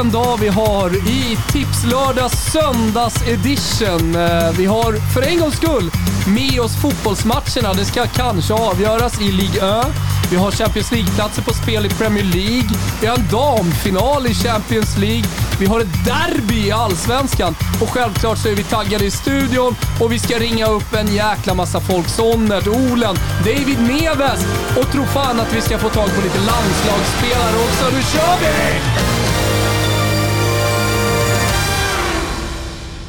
vilken dag vi har i Tipslördags söndags edition. Eh, vi har för en gångs skull med oss fotbollsmatcherna. Det ska kanske avgöras i Ligue 1. Vi har Champions League-platser på spel i Premier League. Vi har en damfinal i Champions League. Vi har ett derby i Allsvenskan. Och självklart så är vi taggade i studion och vi ska ringa upp en jäkla massa folk. Sonnert, Olen, David Neves och tro fan att vi ska få tag på lite landslagsspelare också. Nu kör vi!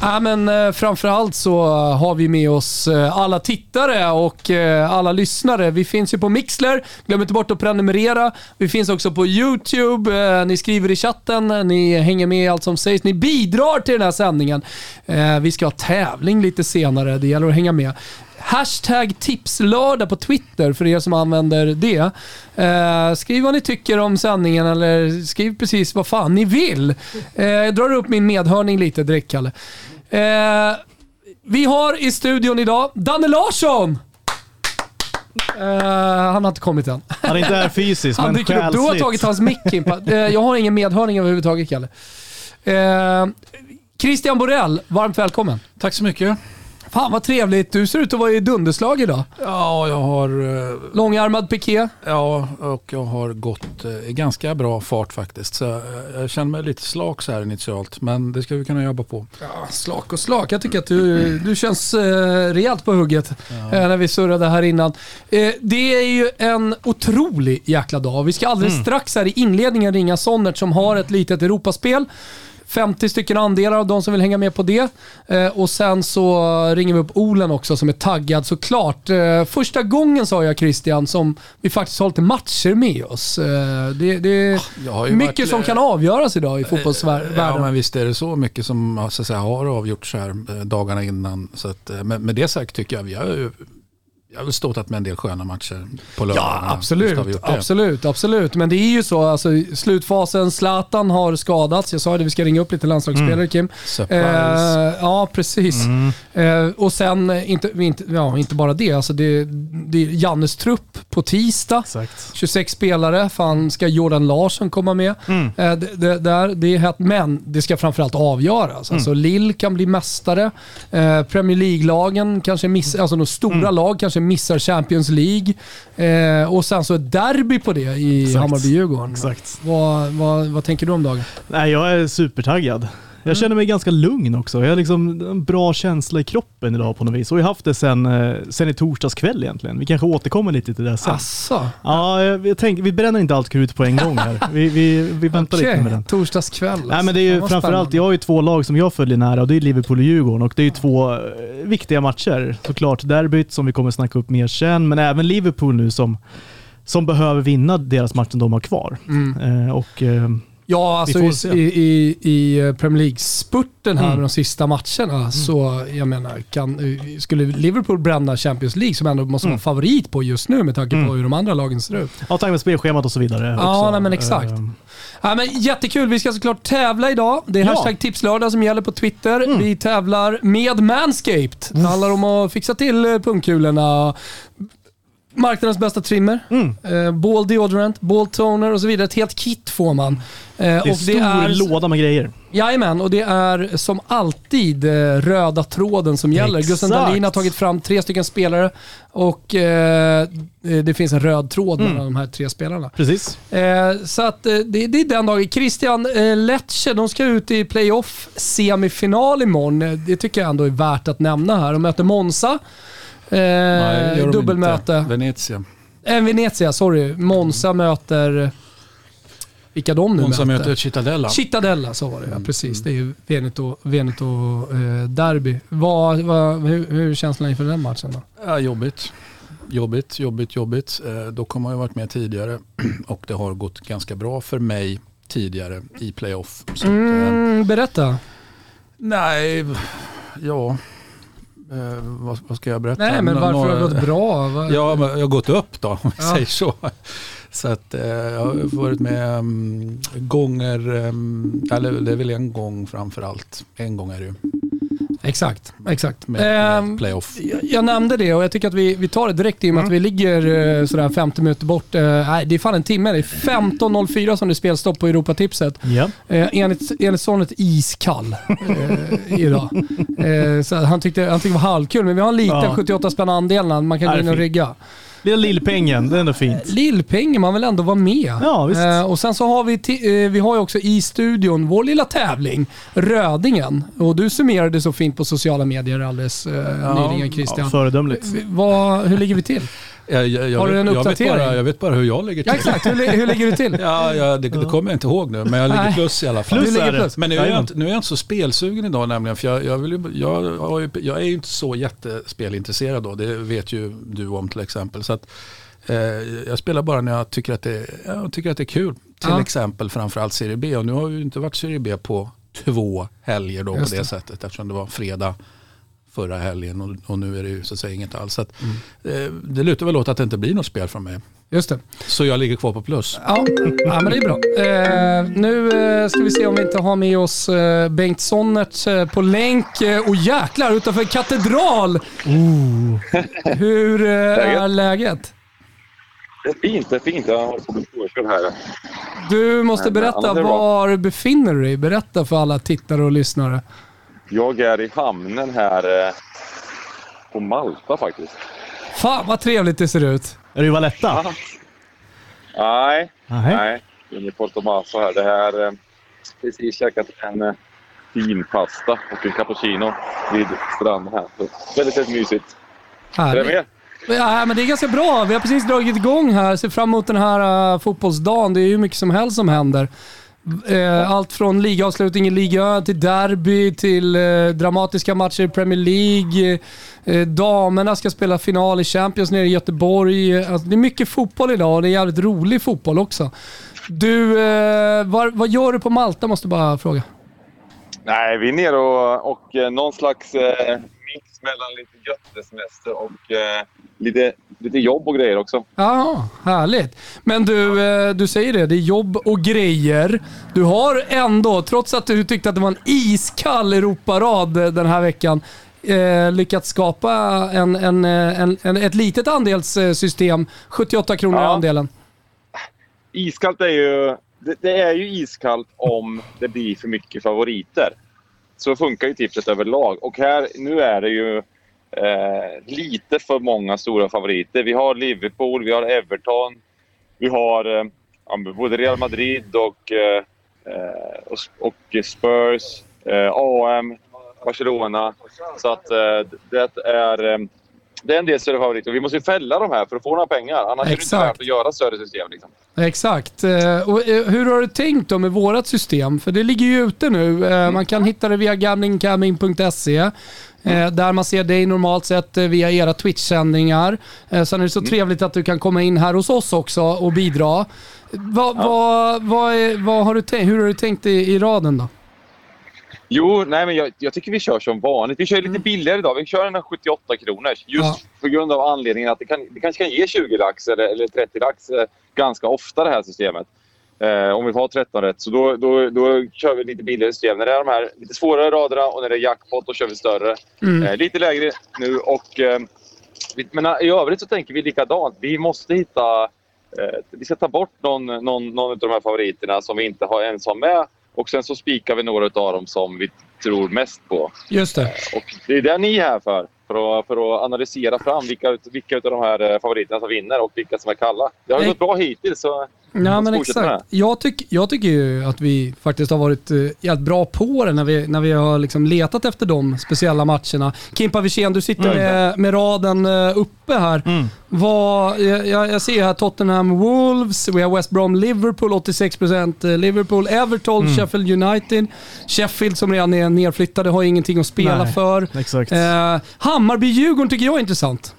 Ja, men eh, framförallt så eh, har vi med oss eh, alla tittare och eh, alla lyssnare. Vi finns ju på Mixler, glöm inte bort att prenumerera. Vi finns också på YouTube, eh, ni skriver i chatten, ni hänger med i allt som sägs. Ni bidrar till den här sändningen. Eh, Vi ska ha tävling lite senare, det gäller att hänga med. Hashtag tipslördag på Twitter för er som använder det. Eh, skriv vad ni tycker om sändningen eller skriv precis vad fan ni vill. Eh, jag drar upp min medhörning lite direkt, Kalle. Eh, vi har i studion idag Danne Larsson! Eh, han har inte kommit än. Han är inte här fysiskt, Han men upp. Du har själsligt. tagit hans mick. Eh, jag har ingen medhörning överhuvudtaget, Kalle. Eh, Christian Borell, varmt välkommen. Tack så mycket. Fan vad trevligt. Du ser ut att vara i dunderslag idag. Ja, jag har, eh, Långärmad piké. ja, och jag har gått eh, i ganska bra fart faktiskt. Så jag, jag känner mig lite slak så här initialt, men det ska vi kunna jobba på. Ja, slak och slak. Jag tycker att du, du känns eh, rejält på hugget eh, när vi surrade här innan. Eh, det är ju en otrolig jäkla dag. Vi ska alldeles strax här i inledningen ringa Sonnert som har ett litet Europaspel. 50 stycken andelar av de som vill hänga med på det. Eh, och sen så ringer vi upp Olen också som är taggad såklart. Eh, första gången sa jag Christian som vi faktiskt har lite matcher med oss. Eh, det det är ju mycket varit- som kan avgöras idag i fotbollsvärlden. Ja, men visst är det så mycket som så säga, har avgjorts här dagarna innan. Så att, med, med det sagt tycker jag vi har jag har väl ståtat med en del sköna matcher på lördagarna. Ja, absolut. Absolut, absolut. Men det är ju så, alltså, slutfasen, Zlatan har skadats. Jag sa det, vi ska ringa upp lite landslagsspelare Kim. Surprise. Eh, ja, precis. Eh, och sen, eh, inte, inte, ja, inte bara det, alltså det, det är Jannes trupp på tisdag. Exakt. 26 spelare, fan ska Jordan Larsson komma med? Mm. Eh, det, det, där, det är hett, men det ska framförallt avgöras. Mm. Alltså Lille kan bli mästare. Eh, Premier League-lagen kanske missar, alltså de stora Mm. lag kanske missar Champions League. Eh, och sen så ett derby på det i. Hammarby-Djurgården. Exakt. Vad, vad, vad tänker du om dagen? Nej, jag är supertaggad. Jag känner mig ganska lugn också. Jag har liksom en bra känsla i kroppen idag på något vis. Och jag har haft det sen, eh, sen i torsdags kväll egentligen. Vi kanske återkommer lite till det sen. Asså? Ja, jag, tänker, vi bränner inte allt krut på en gång här. Vi, vi, vi väntar Okej, lite med den. torsdagskväll. Nej men det är ju framförallt, spännande. jag har ju två lag som jag följer nära och det är Liverpool och Djurgården och det är ju två eh, viktiga matcher. Såklart derbyt som vi kommer snacka upp mer sen, men även Liverpool nu som, som behöver vinna deras match som de har kvar. Mm. Eh, och eh, Ja, alltså i, i, i, Premier League-spurten här Mm. med de sista matcherna så, jag menar, kan, skulle Liverpool bränna Champions League som ändå måste vara Mm. favorit på just nu med tanke på Mm. hur de andra lagen ser ut. ja, tack med spelschemat och så vidare. Ja, också. nej, men exakt. Eh, Ja, men jättekul, vi ska såklart tävla idag. Det är Ja. hashtag tipslördag som gäller på Twitter. Mm. Vi tävlar med Manscaped. Det handlar om att fixa till eh, pungkulorna. Marknadens bästa trimmer. Mm. Eh, ball deodorant, ball toner och så vidare. Ett helt kit får man. Eh, Det är en stor låda med grejer. Jajamän, och det är som alltid eh, röda tråden som gäller. Exakt. Gustav Dahlin har tagit fram tre stycken spelare och eh, det finns en röd tråd Mm. mellan de här tre spelarna. Precis. Eh, så att eh, det, det är den dagen. Christian eh, Lecce, de ska ut i playoff semifinal imorgon. Eh, Det tycker jag ändå är värt att nämna här. De möter Monza. Eh, Nej, de dubbelmöte. inte. Venezia. Eh, Venezia, sorry. Monza möter... Vilka de nu Monza möter. Cittadella. Cittadella, så var det ja. Mm. Precis. Det är ju Veneto, Veneto eh, derby. Vad, vad, hur, hur är känslan inför den matchen då? Ja, jobbigt. Jobbigt, jobbigt, jobbigt. Eh, har man ju varit med tidigare och det har gått ganska bra för mig tidigare i playoff. Så eh, Mm, berätta. nej, ja, eh, vad, vad ska jag berätta? Nej, men varför har det några- gått bra? Vad- Ja, jag har gått upp då, om vi Ja. säger så. Så att eh, jag har varit med um, gånger, um, eller det är väl en gång framför allt. En gång är det ju. Exakt, exakt. med, med Ehm, playoff. jag- jag nämnde det och jag tycker att vi, vi tar det direkt i och med att vi ligger eh, sådär 50 minuter bort. Eh, nej, det är fan en timme. Det är 15.04 som det är spelstopp på Europatipset. Ja. Eh, enligt, enligt sonet iskall eh, idag. Eh, så han tyckte, han tyckte det var halvkul, men vi har en liten Ja. 78 spänn andel man kan gå in och rygga. Lilla lillpengen, det är ändå fint. Lillpengen, man vill ändå vara med. Ja, visst. Eh, och sen så har vi, eh, vi har ju också i studion vår lilla tävling, Rödingen. Och du summerade så fint på sociala medier alldeles eh, nyligen Christian. Ja, föredömligt. Vad, hur ligger vi till? Jag, jag, jag, Har du en vet- jag, vet uppdatering? bara, jag vet bara hur jag ligger till. Ja, exakt. Hur, hur ligger du till? Ja, ja, det, det kommer jag inte ihåg nu, men jag ligger plus i alla fall. Plus är det. Men nu är, jag inte, nu är jag inte så spelsugen idag nämligen, för jag, jag, vill ju, jag, jag är ju inte så jättespelintresserad då, det vet ju du om till exempel. Så att, eh, jag spelar bara när jag tycker att det, jag tycker att det är kul. Till Ja. exempel framförallt Serie B, och nu har ju inte varit Serie B på två helger då på Just det, det. sättet, eftersom det var fredag förra helgen och, och nu är det ju så att säga inget alls. Så att, Mm. eh, det lutar väl åt att det inte blir något spel från mig. Just det. Så jag ligger kvar på plus. Ja, ja men det är bra. Eh, nu eh, ska vi se om vi inte har med oss eh, Bengt Sonnert eh, på länk. Eh, och jäklar, utanför katedral! Hur eh, är läget? Det är fint, det är fint. Jag har på mitt påkör här. Du måste berätta, var befinner du dig? Berätta för alla tittare och lyssnare. Jag är i hamnen här eh, på Malta faktiskt. Fan vad trevligt det ser ut. Är det i Valletta? Nej, Nej. nej. Inne i Porto Maso här. Det här eh, precis käkat en eh, fin pasta och en cappuccino vid stranden här. Så, väldigt, väldigt mysigt. Är det Härligt. med? Ja, men det är ganska bra. Vi har precis dragit igång här. Ser fram emot den här uh, fotbollsdagen. Det är ju mycket som helst som händer. Eh, allt från ligaavslutning i Liga till derby till eh, dramatiska matcher i Premier League. Eh, damerna ska spela final i Champions nere i Göteborg. Alltså, det är mycket fotboll idag och det är jävligt rolig fotboll också. Du, vad, vad gör du på Malta måste jag bara fråga. Nej, vi är nere och, och någon slags eh, mix mellan lite göttesemester och eh, lite, lite jobb och grejer också. Ja, härligt. Men du, eh, du säger det, det är jobb och grejer. Du har ändå, trots att du tyckte att det var en iskall Europarad eh, den här veckan, eh, lyckats skapa en, en, eh, en, en, ett litet andelssystem. 78 kronor i Ja. andelen. Iskallt är ju... Det, det är ju iskallt om det blir för mycket favoriter. Så funkar ju tipset överlag. Och här, nu är det ju eh, lite för många stora favoriter. Vi har Liverpool, vi har Everton, vi har eh, både Real Madrid och, eh, eh, och, och Spurs, eh, AM, Barcelona. Så att eh, det är... Det är en del större favoriter. Vi måste ju fälla de här för att få några pengar. Annars är det inte Exakt. värt att göra större system. Liksom. Exakt. Och hur har du tänkt då med vårt system? För det ligger ju ute nu. Man kan hitta det via gamblingcamming.se. eh, Där man ser dig normalt sett eh, via era Twitch-sändningar. Eh, Sen är det så trevligt att du kan komma in här hos oss också och bidra. Vad, vad, vad, är, vad har du tänkt, hur har du tänkt i, i raden då? Jo, nej, men jag, jag tycker vi kör som vanligt. Vi kör lite billigare idag. Vi kör den här 78 kronors. Just Ja. på grund av anledningen att det, kan, det kanske kan ge 20 lax eller, eller 30 lax ganska ofta det här systemet. Eh, om vi har 13 rätt. Så då, då, då kör vi lite billigare system. När det är de här lite svårare raderna och när det är jackpot då kör vi större. Mm. Eh, lite lägre nu och... Eh, men eh, i övrigt så tänker vi likadant. Vi måste hitta... Eh, vi ska ta bort någon, någon, någon av de här favoriterna som vi inte har ens har med. Och sen så spikar vi några av dem som vi tror mest på. Just det. Och det är det ni är här för. För att, för att analysera fram vilka, ut- vilka av de här eh, favoriterna som vinner och vilka som är kalla. Det har ju Nej. gått bra hittills. Så Ja, men exakt. Jag, tyck, jag tycker ju att vi faktiskt har varit uh, jävligt bra på det när vi, när vi har liksom letat efter de speciella matcherna. Kimpa Wirsén, du sitter Mm. med, med raden eh, uppe här. Vad, jag, jag jag ser här Tottenham Wolves, vi har West Brom Liverpool 86%, eh, Liverpool Everton, Mm. Sheffield United. Sheffield som redan är nedflyttade har ingenting att spela Nej, för. Exakt. Eh, Hammarby-Djurgården tycker jag är intressant.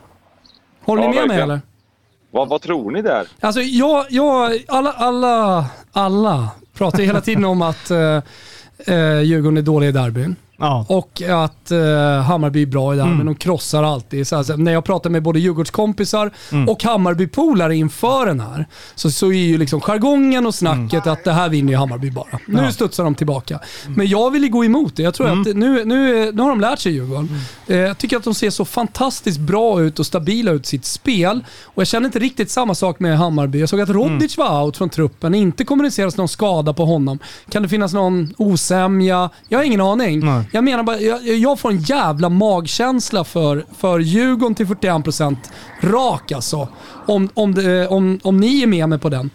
Håller Ja, ni med mig verkligen. eller? vad, vad tror ni där? Alltså jag, jag alla, alla, alla pratar ju hela tiden om att uh, uh, Djurgården är dåliga i derbyn. Ja. Och att eh, Hammarby är bra i det här, men de krossar alltid. Så alltså, när jag pratar med både Djurgårdskompisar och Hammarbypolare inför den här, så, så är ju liksom jargongen och snacket att det här vinner ju Hammarby bara. Nu studsar de tillbaka. Men jag vill ju gå emot det. Jag tror att nu, nu, nu har de lärt sig Djurgården. Eh, jag tycker att de ser så fantastiskt bra ut och stabila ut sitt spel. Och jag känner inte riktigt samma sak med Hammarby. Jag såg att Rodic var out från truppen. Inte kommuniceras någon skada på honom. Kan det finnas någon osämja? Jag har ingen aning. Nej. Jag menar bara, jag, jag får en jävla magkänsla för, för Djurgården till 41% rak alltså. Om, om, det, om, om ni är med mig på den.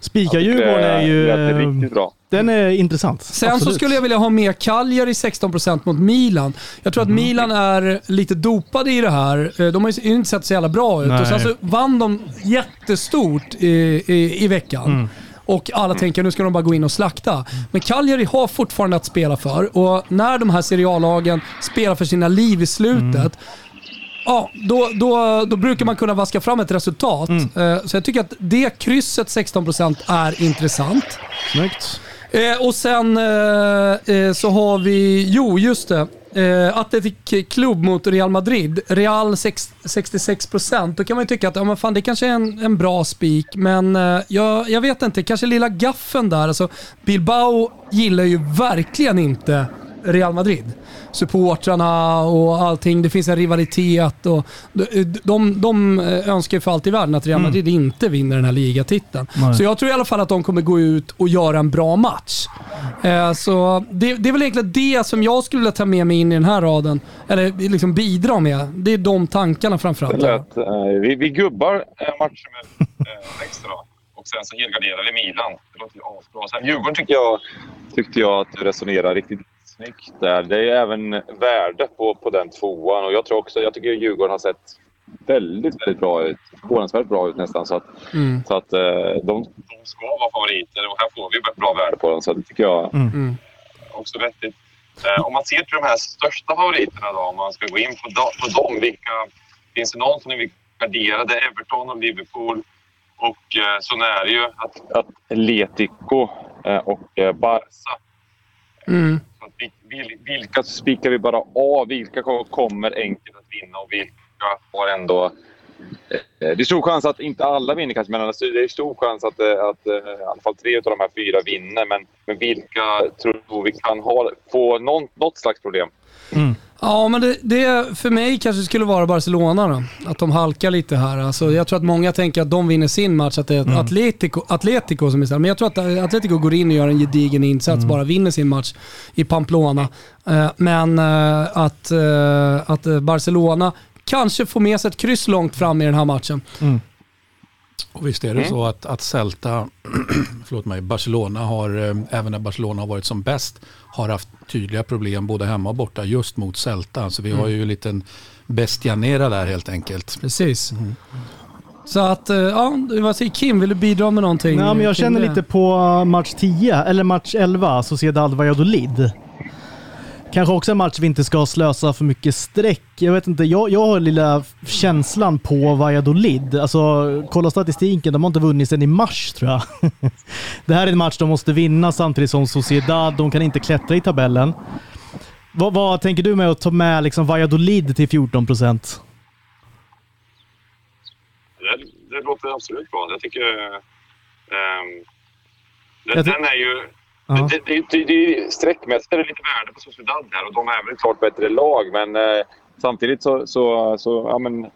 Spika Djurgården är ju... lät eh, riktigt bra. Den är intressant. Sen så Absolut. skulle jag vilja ha med Cagliari 16% mot Milan. Jag tror att Milan är lite dopade i det här. Eh, De har ju inte sett så jävla bra ut. Nej. Och sen så vann de jättestort i, i, i veckan. Och alla tänker nu ska de bara gå in och slakta. Men Cagliari har fortfarande att spela för och när de här seriallagen spelar för sina liv i slutet, ja, då, då, då brukar man kunna vaska fram ett resultat. Eh, Så jag tycker att det krysset 16% är intressant. Snyggt. Eh, och sen eh, eh, så har vi, jo just det. Eh, Atletic Club mot Real Madrid. Real 6, 66%. Då kan man ju tycka att ja, men fan, det kanske är en, en bra spik, men eh, jag, jag vet inte. Kanske lilla gaffen där. Alltså, Bilbao gillar ju verkligen inte Real Madrid. Supportrarna och allting. Det finns en rivalitet och de, de, de önskar för allt i världen att Real Madrid inte vinner den här ligatiteln. Nej. Så jag tror i alla fall att de kommer gå ut och göra en bra match. Eh, så det, det är väl egentligen det som jag skulle vilja ta med mig in i den här raden. Eller liksom bidra med. Det är de tankarna Det framförallt. lät, eh, vi, vi gubbar eh, matcher med eh, extra och sen så helgarderar vi Milan. Det låter ju asbra. Sen Djurgården tycker jag, tyckte jag att du resonerar riktigt snyggt där. Det är även värde på, på den tvåan och jag tror också, jag tycker Djurgården har sett väldigt, väldigt bra ut. Förvånansvärt bra ut nästan. Så att, Mm. så att eh, de, de ska vara favoriter och här får vi bra värde på dem. Så det tycker jag Mm. också vettigt. Eh, om man ser till de här största favoriterna då, om man ska gå in på, på dem. Vilka, finns det någon som ni vill gardera? Det är Everton och Liverpool. Och eh, så är det ju att, Atletico eh, och Barca. Mm. Vilka spikar vi bara av? Vilka kommer enkelt att vinna och vilka har ändå... Eh, det är stor chans att inte alla vinner kanske, men alltså, det är stor chans att, eh, att eh, i alla fall tre av de här fyra vinner. Men, men vilka tror vi kan ha, få någon, något slags problem? Mm. Ja, men det, det för mig kanske skulle vara Barcelona då. Att de halkar lite här. Alltså, jag tror att många tänker att de vinner sin match, att det är Atletico, Atletico som är starkt. Men jag tror att Atletico går in och gör en gedigen insats, bara vinner sin match i Pamplona. Eh, Men eh, att, eh, att eh, Barcelona kanske får med sig ett kryss långt fram i den här matchen. Och visst är det så att, att Celta, förlåt mig, Barcelona har, eh, även när Barcelona har varit som bäst, har haft tydliga problem både hemma och borta just mot Celta. Så vi har ju en liten bestianera där helt enkelt. Precis. Så att, eh, ja, vad säger Kim? Vill du bidra med någonting? Nej, men jag känner det? lite på match 10, eller match 11, Sociedad Valladolid. Kanske också en match vi inte ska slösa för mycket streck. Jag vet inte, jag, jag har lilla känslan på Valladolid. Alltså, kolla statistiken, de har inte vunnit sedan i mars tror jag. Det här är en match de måste vinna samtidigt som Sociedad, de kan inte klättra i tabellen. Vad, vad tänker du med att ta med liksom Valladolid till 14 procent? Det, det låter absolut bra. Jag tycker... ehm, den, Jag den är ju... Ja. Det, det, det, det, sträckmässigt är det lite värde på Sociedad här och de är väl ett klart bättre lag men eh, samtidigt så, så, så ja men...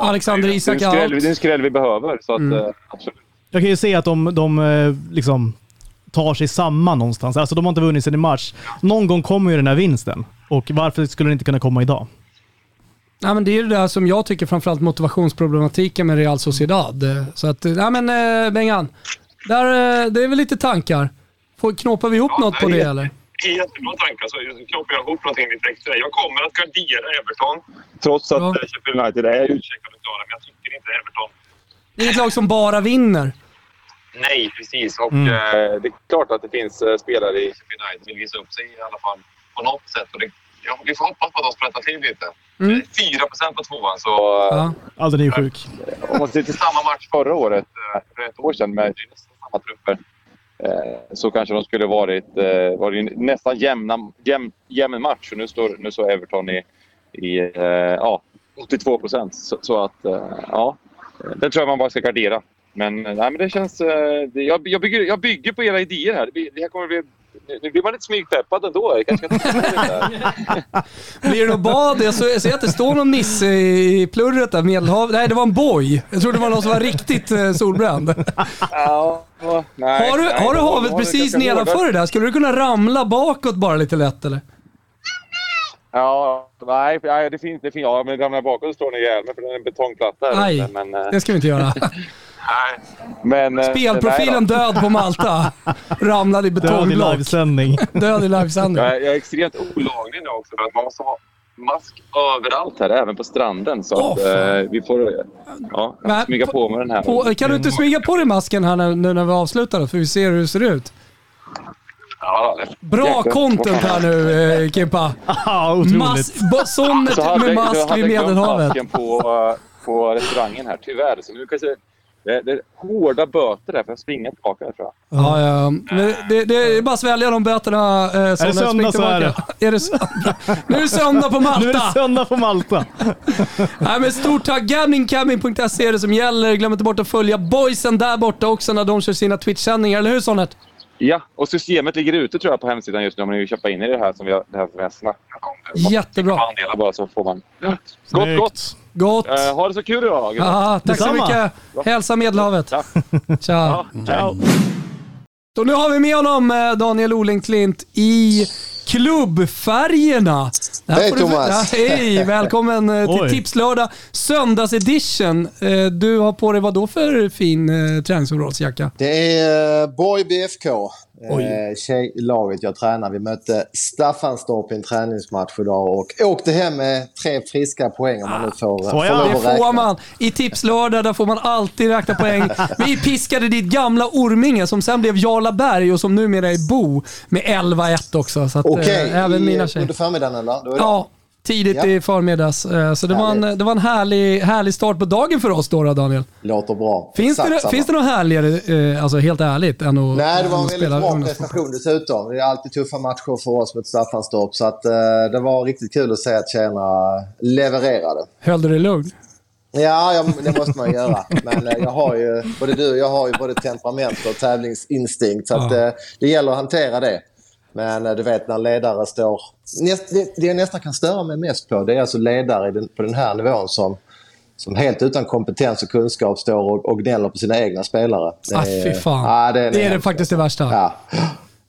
Alexander Isak det är en skräll, out. det är en skräll vi behöver så att Mm. eh, absolut. Jag kan ju se att de, de eh, liksom tar sig samman någonstans. Alltså de har inte vunnit sedan i mars. Någon gång kommer ju den här vinsten. Och varför skulle den inte kunna komma idag? Ja, men det är det där som jag tycker framförallt motivationsproblematiken med Real Sociedad. Så att, ja men eh, Bengan, där, eh, det är väl lite tankar. Får, knåpar vi ihop Ja, något på det eller? Jättebra tankar. Så knoppar jag ihop någonting lite extra. Jag kommer att gardera Everton. Trots att Ja. ja. Sheffield United är utcheckade och klara, men jag tycker inte Everton Det är ett lag som bara vinner. Nej, precis. Och Mm. eh, det är klart att det finns eh, spelare i Sheffield United som vill visa upp sig i alla fall på något sätt. Och det, ja, vi får hoppas på att de sprättar till lite. Mm. Eh, 4% på tvåan, så eh, Ja. Alltså den är ju sjuk. om man ser till samma match förra året, eh, för ett år sedan med det trupper. eh, så kanske de skulle varit, eh, varit nästan jämna, jäm, jämn match. Och nu står, nu står Everton i, i eh, ja, 82 procent. Så, så, att, eh, ja, det tror jag man bara ska gardera. Men, eh, nej, men det känns... Eh, det, jag, jag, bygger, jag bygger på era idéer här. Det, det här kommer att bli nu blir man lite smygpeppad ändå. Jag kanske Blir det något bad? Jag ser att det står någon nisse i plurret där, Medelhavet. Nej, det var en boy. Jag trodde det var någon som var riktigt eh, solbränd. Ja, nej, har du, nej, har du havet precis nedanför det där? Skulle du kunna ramla bakåt bara lite lätt eller? Ja, nej, det finns, det finns, ja men ramlar bakåt står ni ihjäl mig för det är en betongplatta. Nej, men, det ska vi inte göra. Men, eh, Spelprofilen död på Malta. Ramlade i betongblock. Död i livesändning. Död i livesändning. Jag, jag är extremt olaglig nu också för att man måste ha mask överallt här, även på stranden. Så oh, att, eh, vi får ja, Men, smyga på med den här. På, kan du inte smyga på dig masken här nu när, när vi avslutar för vi ser hur det ser ut? Ja, Bra content här nu eh, Kimpa. Ah, otroligt. Mas, sonnet med mask vid Medelhavet. Jag hade på, på restaurangen här, tyvärr. Så nu kan jag se det, det är hårda böter där för att springa tillbaka tror jag. Ja, ja. Det, det, är bara att svälja de böterna. Eh, är det söndag så är det. Är det nu är det söndag på Malta. Nu är det söndag på Malta. Nej, men stort tack. Gamblingcabbing.se är det som gäller. Glöm inte bort att följa boysen där borta också när de kör sina Twitch-sändningar. Eller hur Sonnet? Ja, och systemet ligger ute tror jag på hemsidan just nu om ni vill köpa in i det här som vi har, det här som vi har snackat om. Jättebra. bara så får man... Gott, gott! Gott! Uh, ha det så kul idag! Aha, tack Detsamma. så mycket! Hälsa Medelhavet! Ja. Tja! Ja, ciao! Så nu har vi med honom, eh, Daniel Olenklint, i klubbfärgerna. Hej Thomas! Ja, hej! Välkommen eh, till Oj. Tipslördag söndagsedition. Du har på dig vad då för fin träningsoverallsjacka? Det är Borg BFK. Eh, tjejlaget jag tränar. Vi mötte Staffanstorp i en träningsmatch idag och åkte hem med tre friska poäng om man nu får, får, får lov att räkna. Det får man. I Tipslördag där får man alltid räkna poäng. Vi piskade ditt gamla Orminge som sen blev Jarlaberg och som numera är Bo med 11-1 också. Okej, okay, äh, även mina tjejer. under förmiddagen eller? Ja, tidigt ja. i förmiddags. Eh, så det var en, det var en härlig, härlig start på dagen för oss då, Daniel. Låter bra. Finns det, finns det något härligare, eh, alltså helt ärligt, än att Nej, det var en väldigt bra prestation dessutom. Det är alltid tuffa matcher för oss mot Staffanstorp. Så att, eh, det var riktigt kul att se att tjejerna levererade. Höll du dig lugn? Ja, det måste man göra. Men jag har ju, både du och jag har ju både temperament och tävlingsinstinkt. Så att, ja. det gäller att hantera det. Men eh, du vet när ledare står... Det, det jag nästan kan störa mig mest på det är alltså ledare på den här nivån som, som helt utan kompetens och kunskap står och, och gnäller på sina egna spelare. Det ah, fy fan. Ja, det är, det, är det faktiskt det värsta. Ja.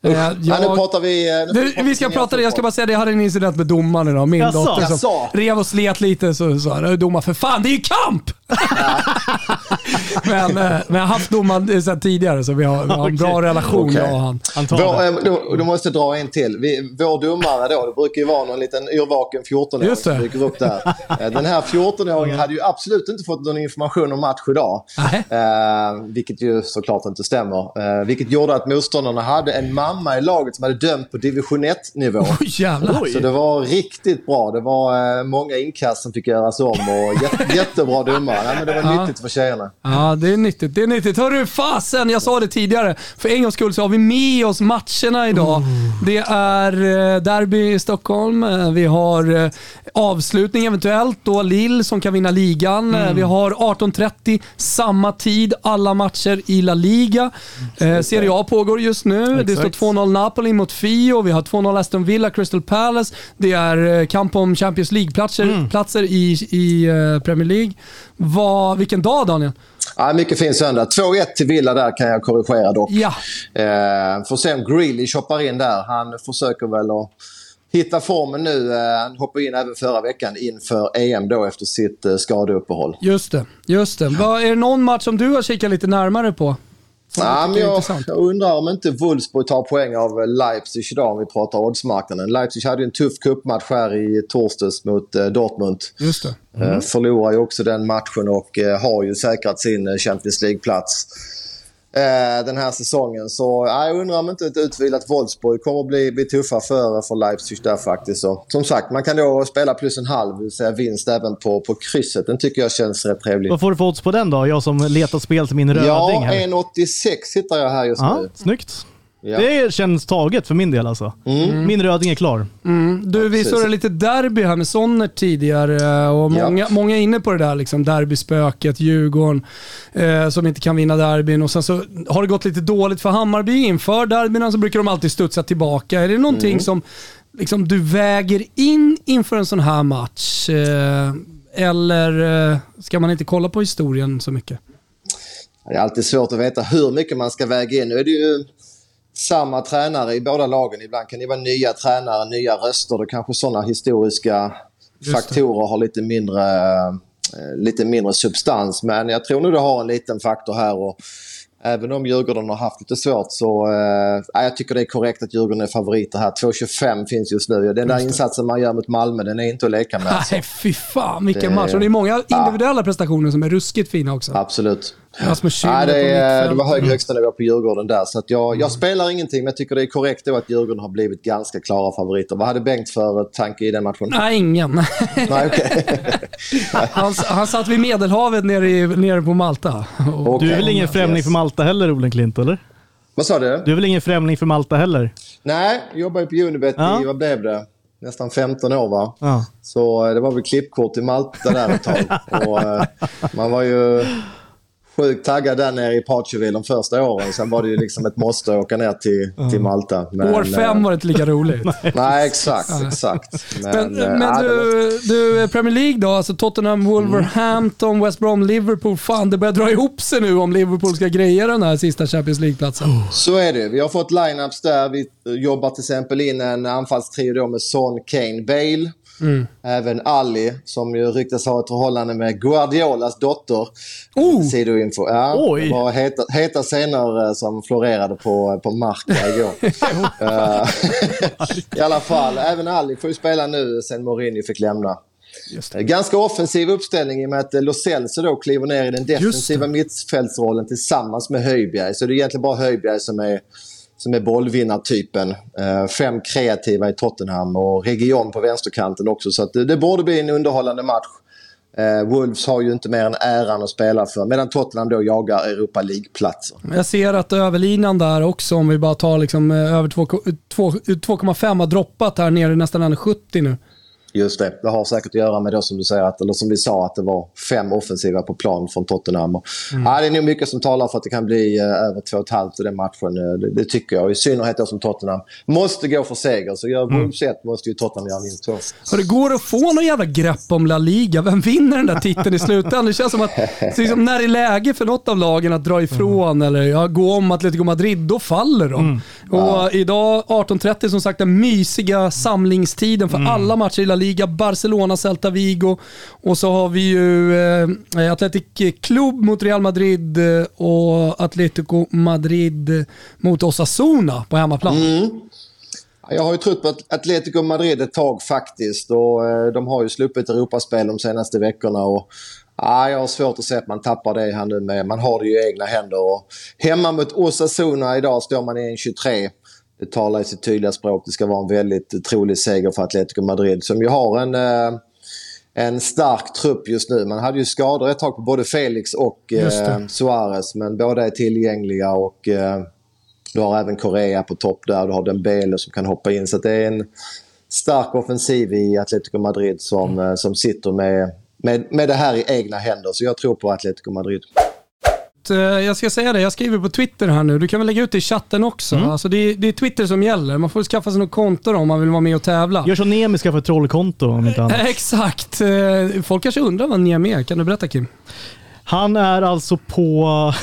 Uh, jag, ja, nu pratar vi... Eh, nu du, vi ska prata det. Jag ska bara säga det. Jag hade en incident med domaren idag. Min jag dotter som sa. rev och slet lite. Så sa domaren, för fan det är ju kamp! men, men jag har haft domaren sedan tidigare så vi har, vi har en bra relation okay. jag och han. han vår, då, då måste jag dra en till. Vi, vår domare då, det brukar ju vara någon liten yrvaken 14-åring som dyker upp där. Den här 14-åringen hade ju absolut inte fått någon information om match idag. Uh, vilket ju såklart inte stämmer. Uh, vilket gjorde att motståndarna hade en mamma i laget som hade dömt på division 1-nivå. Oh, så det var riktigt bra. Det var uh, många inkast som fick göras om och jätte, jättebra domare. Nej, men det var ja. nyttigt för tjejerna. Ja, det är nyttigt. Det är nyttigt. Hörru, fasen, jag sa det tidigare. För en gångs skull så har vi med oss matcherna idag. Det är eh, derby i Stockholm. Eh, vi har eh, avslutning eventuellt då, Lill som kan vinna ligan. Mm. Vi har 18.30 samma tid, alla matcher i La Liga. Serie A pågår just nu. Exakt. Det står 2-0 Napoli mot Fio. Vi har 2-0 Aston Villa, Crystal Palace. Det är kamp om Champions League-platser mm. platser i, i Premier League. Vad, vilken dag Daniel? Ja, mycket fin söndag. 2-1 till Villa där kan jag korrigera dock. Ja. Eh, får se om Grealish hoppar in där. Han försöker väl att hitta formen nu. Eh, han hoppade in även förra veckan inför EM då efter sitt eh, skadeuppehåll. Just det. Just det. är det någon match som du har kikat lite närmare på? Ja, men jag, jag, undrar om inte Wolfsburg tar poäng av Leipzig idag om vi pratar oddsmarknaden. Leipzig hade en tuff cupmatch här i torsdags mot eh, Dortmund. Just det. Eh, mm. förlorar ju också den matchen och eh, har ju säkrat sin Champions League-plats. Eh, den här säsongen. Så ja, jag undrar om inte ett utvilat Wolfsburg kommer att bli, bli tuffa för, för Leipzig där faktiskt. Så, som sagt, man kan då spela plus en halv, det vill säga vinst även på, på krysset. Den tycker jag känns rätt trevlig. Vad får du för odds på den då? Jag som letar spel till min röding Ja, här. 1,86 hittar jag här just Ja, nu. snyggt. Ja. Det känns taget för min del alltså. Min röding är klar. Du, vi surrade lite derby här med Sonner tidigare och Ja. många, många är inne på det där liksom, derbyspöket, Djurgården eh, som inte kan vinna derbyn och sen så har det gått lite dåligt för Hammarby inför derbyna så brukar de alltid studsa tillbaka. Är det någonting Mm. som liksom, du väger in inför en sån här match? Eh, eller eh, ska man inte kolla på historien så mycket? Det är alltid svårt att veta hur mycket man ska väga in. Nu är det ju samma tränare i båda lagen. Ibland kan det vara nya tränare, nya röster. Det kanske sådana historiska faktorer har lite mindre, eh, lite mindre substans. Men jag tror nog det har en liten faktor här. Och även om Djurgården har haft lite svårt så eh, ja, jag tycker det är korrekt att Djurgården är favoriter här. 2,25 finns just nu. Den där insatsen man gör mot Malmö, den är inte att leka med. Alltså. Nej, fy fan vilken Det- match. Och det är många individuella prestationer som är ruskigt fina också. Absolut. Rasmus Schüller det, är, det var hög högsta nivå på Djurgården där. Så att jag, jag spelar ingenting, men jag tycker det är korrekt då att Djurgården har blivit ganska klara favoriter. Vad hade Bengt för tanke i den matchen? Nej, ingen. Nej, okej. Han, han satt vid Medelhavet nere, i, nere på Malta. Okej. Du är väl ingen främling Yes. för Malta heller, Olen Klint, eller? Vad sa du? Du är väl ingen främling för Malta heller? Nej, jag jobbar ju på Unibet Ja. i, vad blev det? Nästan 15 år va? Ja. Så eh, det var väl klippkort i Malta där ett tag. Och, eh, man var ju sjukt taggad där nere i Parcheville de första åren. Sen var det ju liksom ett måste att åka ner till, till Malta. Men, år fem eh, var det inte lika roligt. Nej, exakt. exakt. Men, eh, men det var- du, du, Premier League då? Alltså Tottenham, Wolverhampton, West Brom, Liverpool. Fan, det börjar dra ihop sig nu om Liverpool ska greja den här sista Champions League-platsen. Så är det. Vi har fått lineups där. Vi jobbar till exempel in en anfallstrio med Son, Kane, Bale. Även Ali, som ju ryktas ha ett förhållande med Guardiolas dotter. Oh! Sidoinfo. Ja, Oj. Var heta, heta scener eh, som florerade på, på Marca igår. Eh, I alla fall, även Ali får ju spela nu sen Mourinho fick lämna. Eh, Ganska offensiv uppställning i och med att eh, Lo Celso då kliver ner i den defensiva mittfältsrollen tillsammans med Höjbjerg. Så det är egentligen bara Höjbjerg som är, som är bollvinnartypen. Eh, fem kreativa i Tottenham och Region på vänsterkanten också. Så att det, det borde bli en underhållande match. Eh, Wolves har ju inte mer än äran att spela för medan Tottenham då jagar Europa League-platser. Jag ser att överlinan där också, om vi bara tar liksom eh, över 2,5 har droppat här nere nästan 1,70 nu. Just det. Det har säkert att göra med då som du säger, att, eller som vi sa, att det var fem offensiva på plan från Tottenham. Och, ja, det är nog mycket som talar för att det kan bli eh, över 2,5 i den matchen. Eh, Det, det tycker jag. I synnerhet då som Tottenham måste gå för seger. Så gör Wolves ett måste ju Tottenham göra minst två. Och det går att få någon jävla grepp om La Liga. Vem vinner den där titeln i slutändan? Det känns som att liksom, när det är läge för något av lagen att dra ifrån eller ja, gå om Atletico Madrid, då faller de. Och idag 18.30 som sagt den mysiga samlingstiden för alla matcher i La Liga. Barcelona, Celta Vigo och så har vi ju eh, Atletic Club mot Real Madrid eh, och Atletico Madrid mot Osasuna på hemmaplan. Mm. Jag har ju trott på Atletico Madrid ett tag faktiskt. Och, eh, de har ju sluppit Europaspel de senaste veckorna. Och, ja, jag har svårt att se att man tappar det här nu med. Man har det ju i egna händer. Och, hemma mot Osasuna idag står man i en 23. Det talar i sitt tydliga språk. Det ska vara en väldigt trolig seger för Atletico Madrid som ju har en, eh, en stark trupp just nu. Man hade ju skador ett tag på både Felix och eh, Suarez. Men båda är tillgängliga och eh, du har även Korea på topp där. Du har Dembele som kan hoppa in. Så det är en stark offensiv i Atletico Madrid som, eh, som sitter med, med, med det här i egna händer. Så jag tror på Atletico Madrid. Eh, Jag ska säga det, jag skriver på Twitter här nu. Du kan väl lägga ut det i chatten också. Alltså det, är, det är Twitter som gäller. Man får skaffa sig något konto då om man vill vara med och tävla. Gör som Nemi ska få ett trollkonto om inte annat. Eh, Exakt. Eh, Folk kanske undrar vad Niemi är. Kan du berätta Kim? Han är alltså på,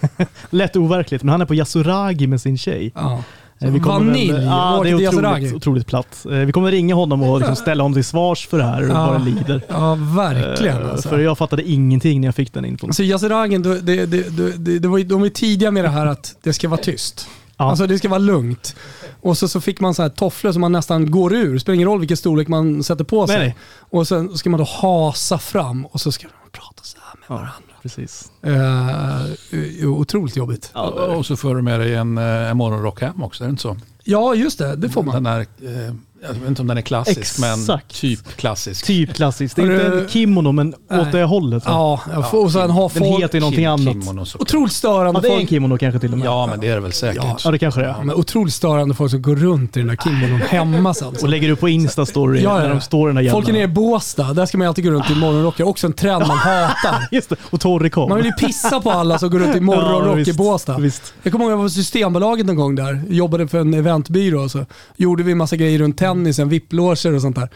lätt overkligt, men han är på Yasuragi med sin tjej. Ja. Eh, vi Vanilj, Ja, det är otroligt, otroligt platt. Eh, Vi kommer ringa honom och liksom ställa honom till svars för det här och Ja. det lider. Ja, verkligen. Eh, Alltså. För jag fattade ingenting när jag fick den infon. Alltså Yasuragin, det, det, det, det, det var, de ju tidiga med det här att det ska vara tyst. Ja. Alltså det ska vara lugnt. Och så, så fick man så här tofflor som man nästan går ur. Spelar ingen roll vilken storlek man sätter på sig. Nej, nej. Och sen ska man då hasa fram och så ska man prata så här med varandra. Precis. Eh, otroligt jobbigt. Och, och så får du med dig en, eh, en morgonrock hem också, är det inte så? Ja, just det. Det får man. Den här, eh, jag vet inte om den är klassisk, men Exakt. typ klassisk. Typ klassiskt. Det är inte en kimono, men Nej. åt det hållet. Ja, får, och sen har Den folk... heter ju någonting annat. kimono. Otroligt störande Ja, det är en folk. kimono kanske till och med. Ja, men det är det väl säkert. Ja. Ja, det kanske det är. Ja, men otroligt störande folk som går runt i den där kimonon hemma sen. Och lägger upp på Insta-story Ja, ja, när ja. de står i den där jävla... Folk är nere i Båstad, där ska man alltid gå runt i morgonrockar. Också en trend man hatar. Just det, och Torrikov. Man vill ju pissa på alla som går runt i Ja, morgonrock i visst, Båstad. Visst. Jag kommer ihåg att jag var på Systembolaget någon gång där. Jobbade för en eventbyrå och så gjorde vi massa grejer runt tennisen, vipploger och sånt där.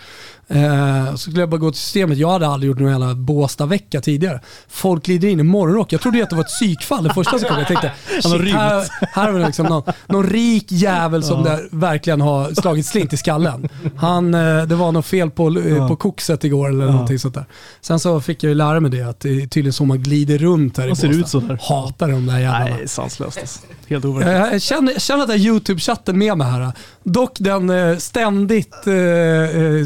Eh, så skulle jag bara gå till systemet. Jag hade aldrig gjort någon jävla Båstad-vecka tidigare. Folk glider in i morgonrock. Jag trodde att det var ett psykfall det första sekund. Jag tänkte, har shit, här, här är det liksom någon, någon rik jävel som där verkligen har slagit slint i skallen. Han, eh, det var något fel på, eh, Ja. på kokset igår eller någonting sånt där. Sen så fick jag ju lära mig det, att det är tydligen så man glider runt här i Båstad. ut så där? Hatar de där jävlarna. Nej, sanslöst alltså. Helt overkligt. Jag jag känner, känner att har YouTube-chatten med mig här. Dock den eh, ständigt eh, eh,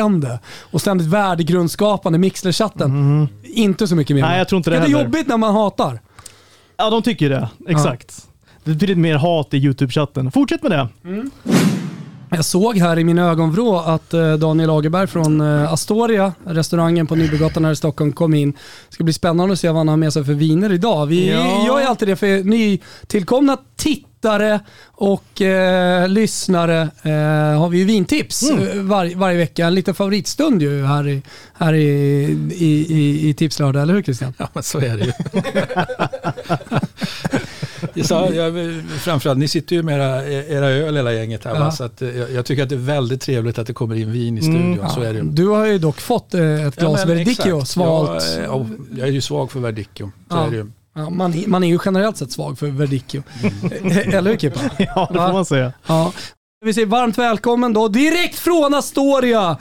sökande och ständigt värdegrundsskapande Mixler-chatten. Inte så mycket Mhm. Nej, jag tror inte det är det heller. jobbigt när man hatar? Ja, de tycker det. Exakt. Det blir mer hat i YouTube-chatten. Fortsätt med det. Jag såg här i min ögonvrå att eh, Daniel Lagerberg från eh, Astoria, restaurangen på Nybrogatan här i Stockholm, kom in. Det ska bli spännande att se vad han har med sig för viner idag. Vi Ja. gör ju alltid det för nytillkomna tittare och eh, lyssnare eh, har vi ju vintips Mm. eh, var, varje vecka. En liten favoritstund ju här i, här i, i, i, i Tipslördag, eller hur Christian? Ja, men så är det ju. Jag sa, jag, framförallt, ni sitter ju med era, era öl hela gänget här. Ja. Så att, eh, jag, jag tycker att det är väldigt trevligt att det kommer in vin i studion. Så är det. Du har ju dock fått eh, ett glas Ja, Verdicchio, svalt. Jag, jag är ju svag för Verdicchio. Så Ja. är det ju. Ja, man, man är ju generellt sett svag för Verdicchio. Eller hur Kippa? Ja, det får man säga. Ja. Vi säger varmt välkommen då, direkt från Astoria.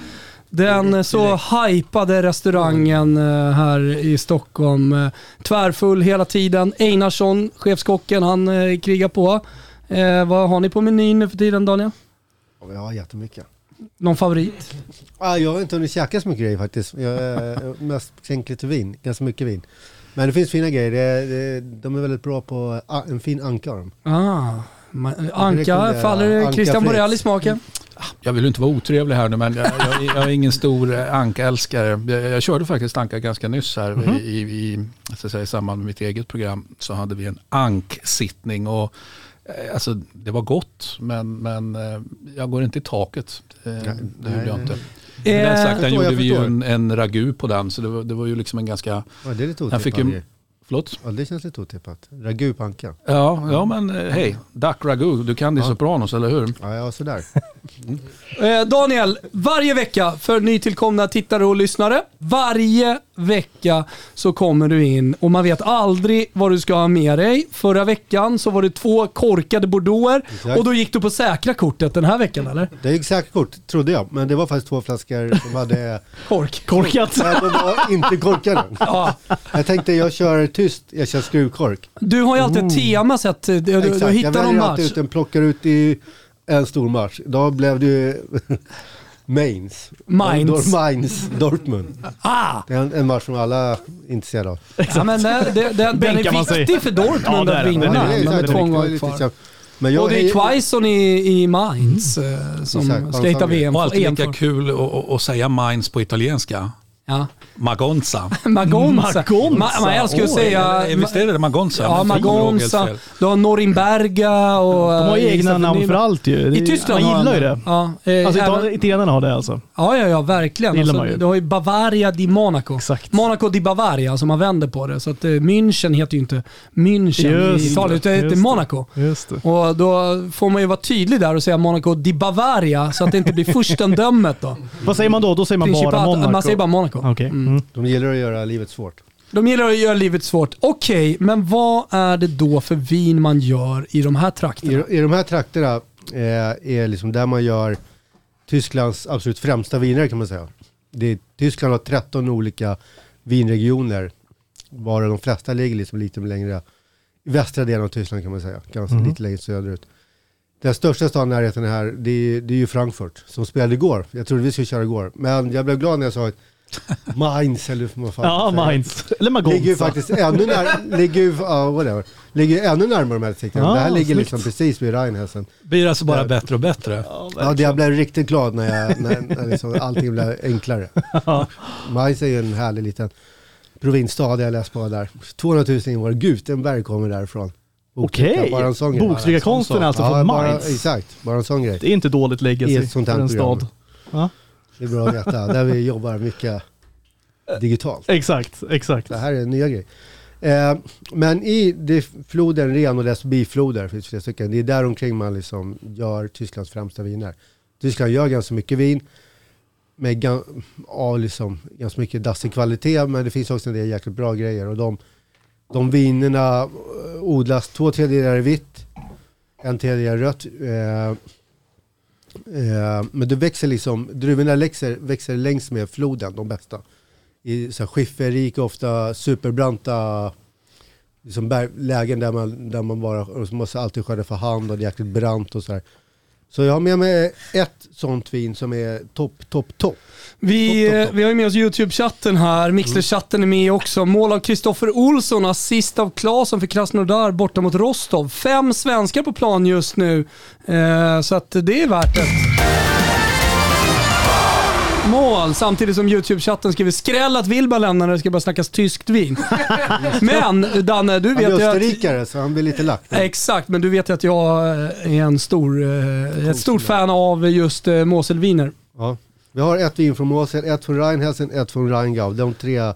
Den så hypade restaurangen eh, här i Stockholm. Eh, Tvärfull hela tiden. Einarsson, chefskocken, han eh, krigar på. Eh, vad har ni på menyn nu för tiden Daniel? Ja, jättemycket. Någon favorit? Ah, jag har inte hunnit käka så mycket grejer faktiskt. Jag är mest tänkt lite vin, ganska mycket vin. Men det finns fina grejer. Det, det, de är väldigt bra på ah, en fin ankarm. Ah, ma- Anka, faller Anka Christian. Borell i smaken? Jag vill inte vara otrevlig här nu men jag, jag, jag är ingen stor eh, anka-älskare. Jag, jag körde faktiskt anka ganska nyss här Mhm. i, i, i, så att säga, i samband med mitt eget program. Så hade vi en anksittning och eh, alltså, det var gott men, men eh, jag går inte i taket. Det nej, gjorde jag nej. inte. Med den Eh, sagt, den förstår, gjorde vi ju en, en ragu på den så det var, det var ju liksom en ganska, Ja, det är lite Jag fick ju-. Förlåt? Ja, det känns lite otippat. Ragu på anka. Ja, ja men eh, hej, duck ragu, du kan Ja. sopranos eller hur? Ja, ja, sådär. Eh, Daniel, varje vecka för nytillkomna tittare och lyssnare. Varje vecka så kommer du in och man vet aldrig vad du ska ha med dig. Förra veckan så var det två korkade bordeauxer Exakt. och då gick du på säkra kortet den här veckan eller? Det gick säkert kort, trodde jag. Men det var faktiskt två flaskor som hade... Kork. Korkat. Nej, de var inte korkade. Ja. Jag tänkte jag kör tyst, jag kör skruvkork. Du har ju alltid ett tema sett, du, du, du Exakt, jag hittar någon väljer alltid match. ut en, plockar ut i en stor match. Då blev det ju Mainz. Mainz. Dor- Mainz, Dortmund. Ah! Det är en, en match som alla är intresserade av. Ja, men det, det, det, den Bänkar man är sig. viktig för Dortmund Ja, att den. vinna Den är det är två det är gånger kvar. Men jag Och det är Quaison i, i Mainz eh, som Exakt, ska hitta VM. Och alltid lika för. kul att säga Mainz på italienska. Ja. Magonza. Magonza. Magonza. Ma, man älskar att säga... Visst är det Magonza? Ja, Magonza. Du har Norimberga och... De har ju eh, egna namn för allt ju. I Tyskland Man gillar ju de det. Ja, eh, Alltså även- ital- italienarna har det alltså. ja, ja, ja, verkligen. Det Alltså, du har ju Bavaria di Monaco. Exakt. Monaco di Bavaria, alltså man vänder på det. Så att eh, München heter ju inte München Just i Italien, det, utan det heter. Monaco. Just det. Och då får man ju vara tydlig där och säga Monaco di Bavaria, så att det inte blir furstendömet då. Vad säger man då? Då säger man bara Monaco. Man säger bara Monaco. Okej. Mm. De gillar att göra livet svårt. De gillar att göra livet svårt. Okej, men vad är det då för vin man gör i de här trakterna? I, I de här trakterna eh, är liksom där man gör Tysklands absolut främsta viner kan man säga. Det är, Tyskland har 13 olika vinregioner, varav de flesta ligger liksom lite längre i västra delen av Tyskland kan man säga, ganska lite längre söderut. Den största staden i närheten här, det är, det är ju Frankfurt, som spelade igår. Jag trodde vi skulle köra igår, men jag blev glad när jag sa att Mainz eller vad fan Ja. Mainz. Eller Magonza. Ligger ju faktiskt ännu, när, ligger ju, ja, whatever. ligger ju ännu närmare de här sikten. Ja, det här ligger snyggt. liksom precis vid Rheinhessen. Blir alltså bara Ja. bättre och bättre. Ja, Ja, jag blev riktigt glad när, jag, när, när liksom allting blev enklare. Mainz är ju en härlig liten provinsstad jag läst på där. 200 000 invånare, Gutenberg kommer därifrån. Okej, bara grej. boktryckarkonsten är alltså Ja, från bara, Mainz. exakt, bara en sån grej. Det är inte dåligt legacy för en stad. Ja, Det är bra att veta, där vi jobbar mycket digitalt. exakt, exakt. Det här är nya grej. Eh, men i det, floden Ren och dess bifloder, finns flera stycken, det är där omkring man liksom gör Tysklands främsta viner. Tyskland gör ganska mycket vin med av liksom, ganska mycket dassig kvalitet, men det finns också en del jäkligt bra grejer. Och de, de vinerna odlas två tredjedelar i vitt, en tredjedel rött. Eh, eh, men det växer liksom, druvorna växer, växer längs med floden, de bästa i så här skifferrik, ofta superbranta liksom berg, lägen där man, där man bara måste alltid skörda för hand och det är jäkligt brant och så här. Så jag har med mig ett sånt vin som är topp, topp, topp. Vi, topp, eh, topp. vi har ju med oss YouTube-chatten här. Mixler-chatten är med också. Mål av Kristoffer Olsson, assist av Claesson för Krasnodar borta mot Rostov. Fem svenskar på plan just nu, eh, så att det är värt det. Mål, samtidigt som YouTube-chatten skriver skräll att Wilba lämnar när det ska börja snackas tyskt vin. Men Danne, du Han vet är ju att... österrikare så han blir lite lack. Exakt, men du vet ju att jag är en stor, eh, ett stort fan av just eh, Moselviner. Ja. Vi har ett vin från Mosel, ett från Rheinhessen, ett från Rheingau. De tre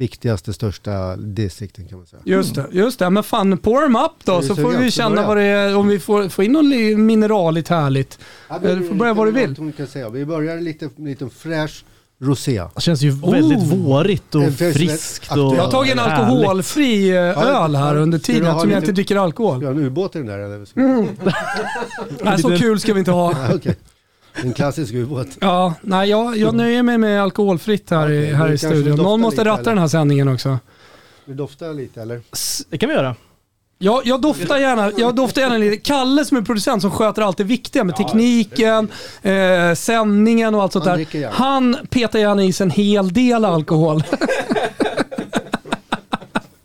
viktigaste, största distrikten kan man säga. Just det, just det. Men fan, pour them up då du så får vi Ska känna börja? vad det är, om vi får, får in något li- mineraligt härligt. Ja, Du får börja vad du vill. Vi börjar lite, lite fräsch rosé. Det känns ju väldigt vårigt och friskt. Och Jag har tagit en alkoholfri eh, öl här under Ska du tiden eftersom jag inte dricker Ska alkohol. vi ha en ubåt i den där eller? Nej, så kul ska vi inte ha. Ja, Okej. En klassisk ubåt. Ja, nej, jag, jag nöjer mig med alkoholfritt här, i, här i studion. Någon måste lite, ratta eller? den här sändningen också. Du doftar lite eller? Det kan vi göra. Jag, jag, doftar gärna, jag doftar gärna lite. Kalle som är producent som sköter allt det viktiga med tekniken, eh, sändningen och allt sånt Han där. Han petar gärna i sig en hel del alkohol. Vet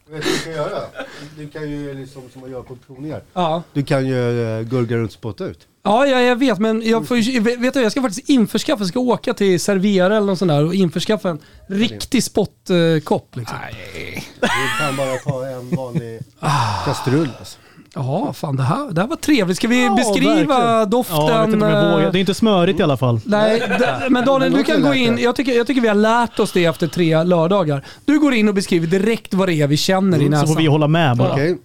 du vad du kan göra? Du kan ju liksom som man gör på provningar. Ja. Du kan ju uh, gurgla runt och spotta ut. Ja, ja, jag vet, men jag, får, ju- vet du, jag ska faktiskt införskaffa, jag ska åka till Servera eller något sånt där och införskaffa en riktig spottkopp. liksom. Du kan bara ta en vanlig Ah. kastrull. Alltså. Ja, fan det här, det här var trevligt. Ska vi Ja, beskriva verkligen. doften? Ja, jag vet inte om jag vågar. Det är inte smörigt i alla fall. Nej, men Daniel, du kan gå in. Jag tycker, jag tycker vi har lärt oss det efter tre lördagar. Du går in och beskriver direkt vad det är vi känner i Så näsan. får vi hålla med bara. Okej,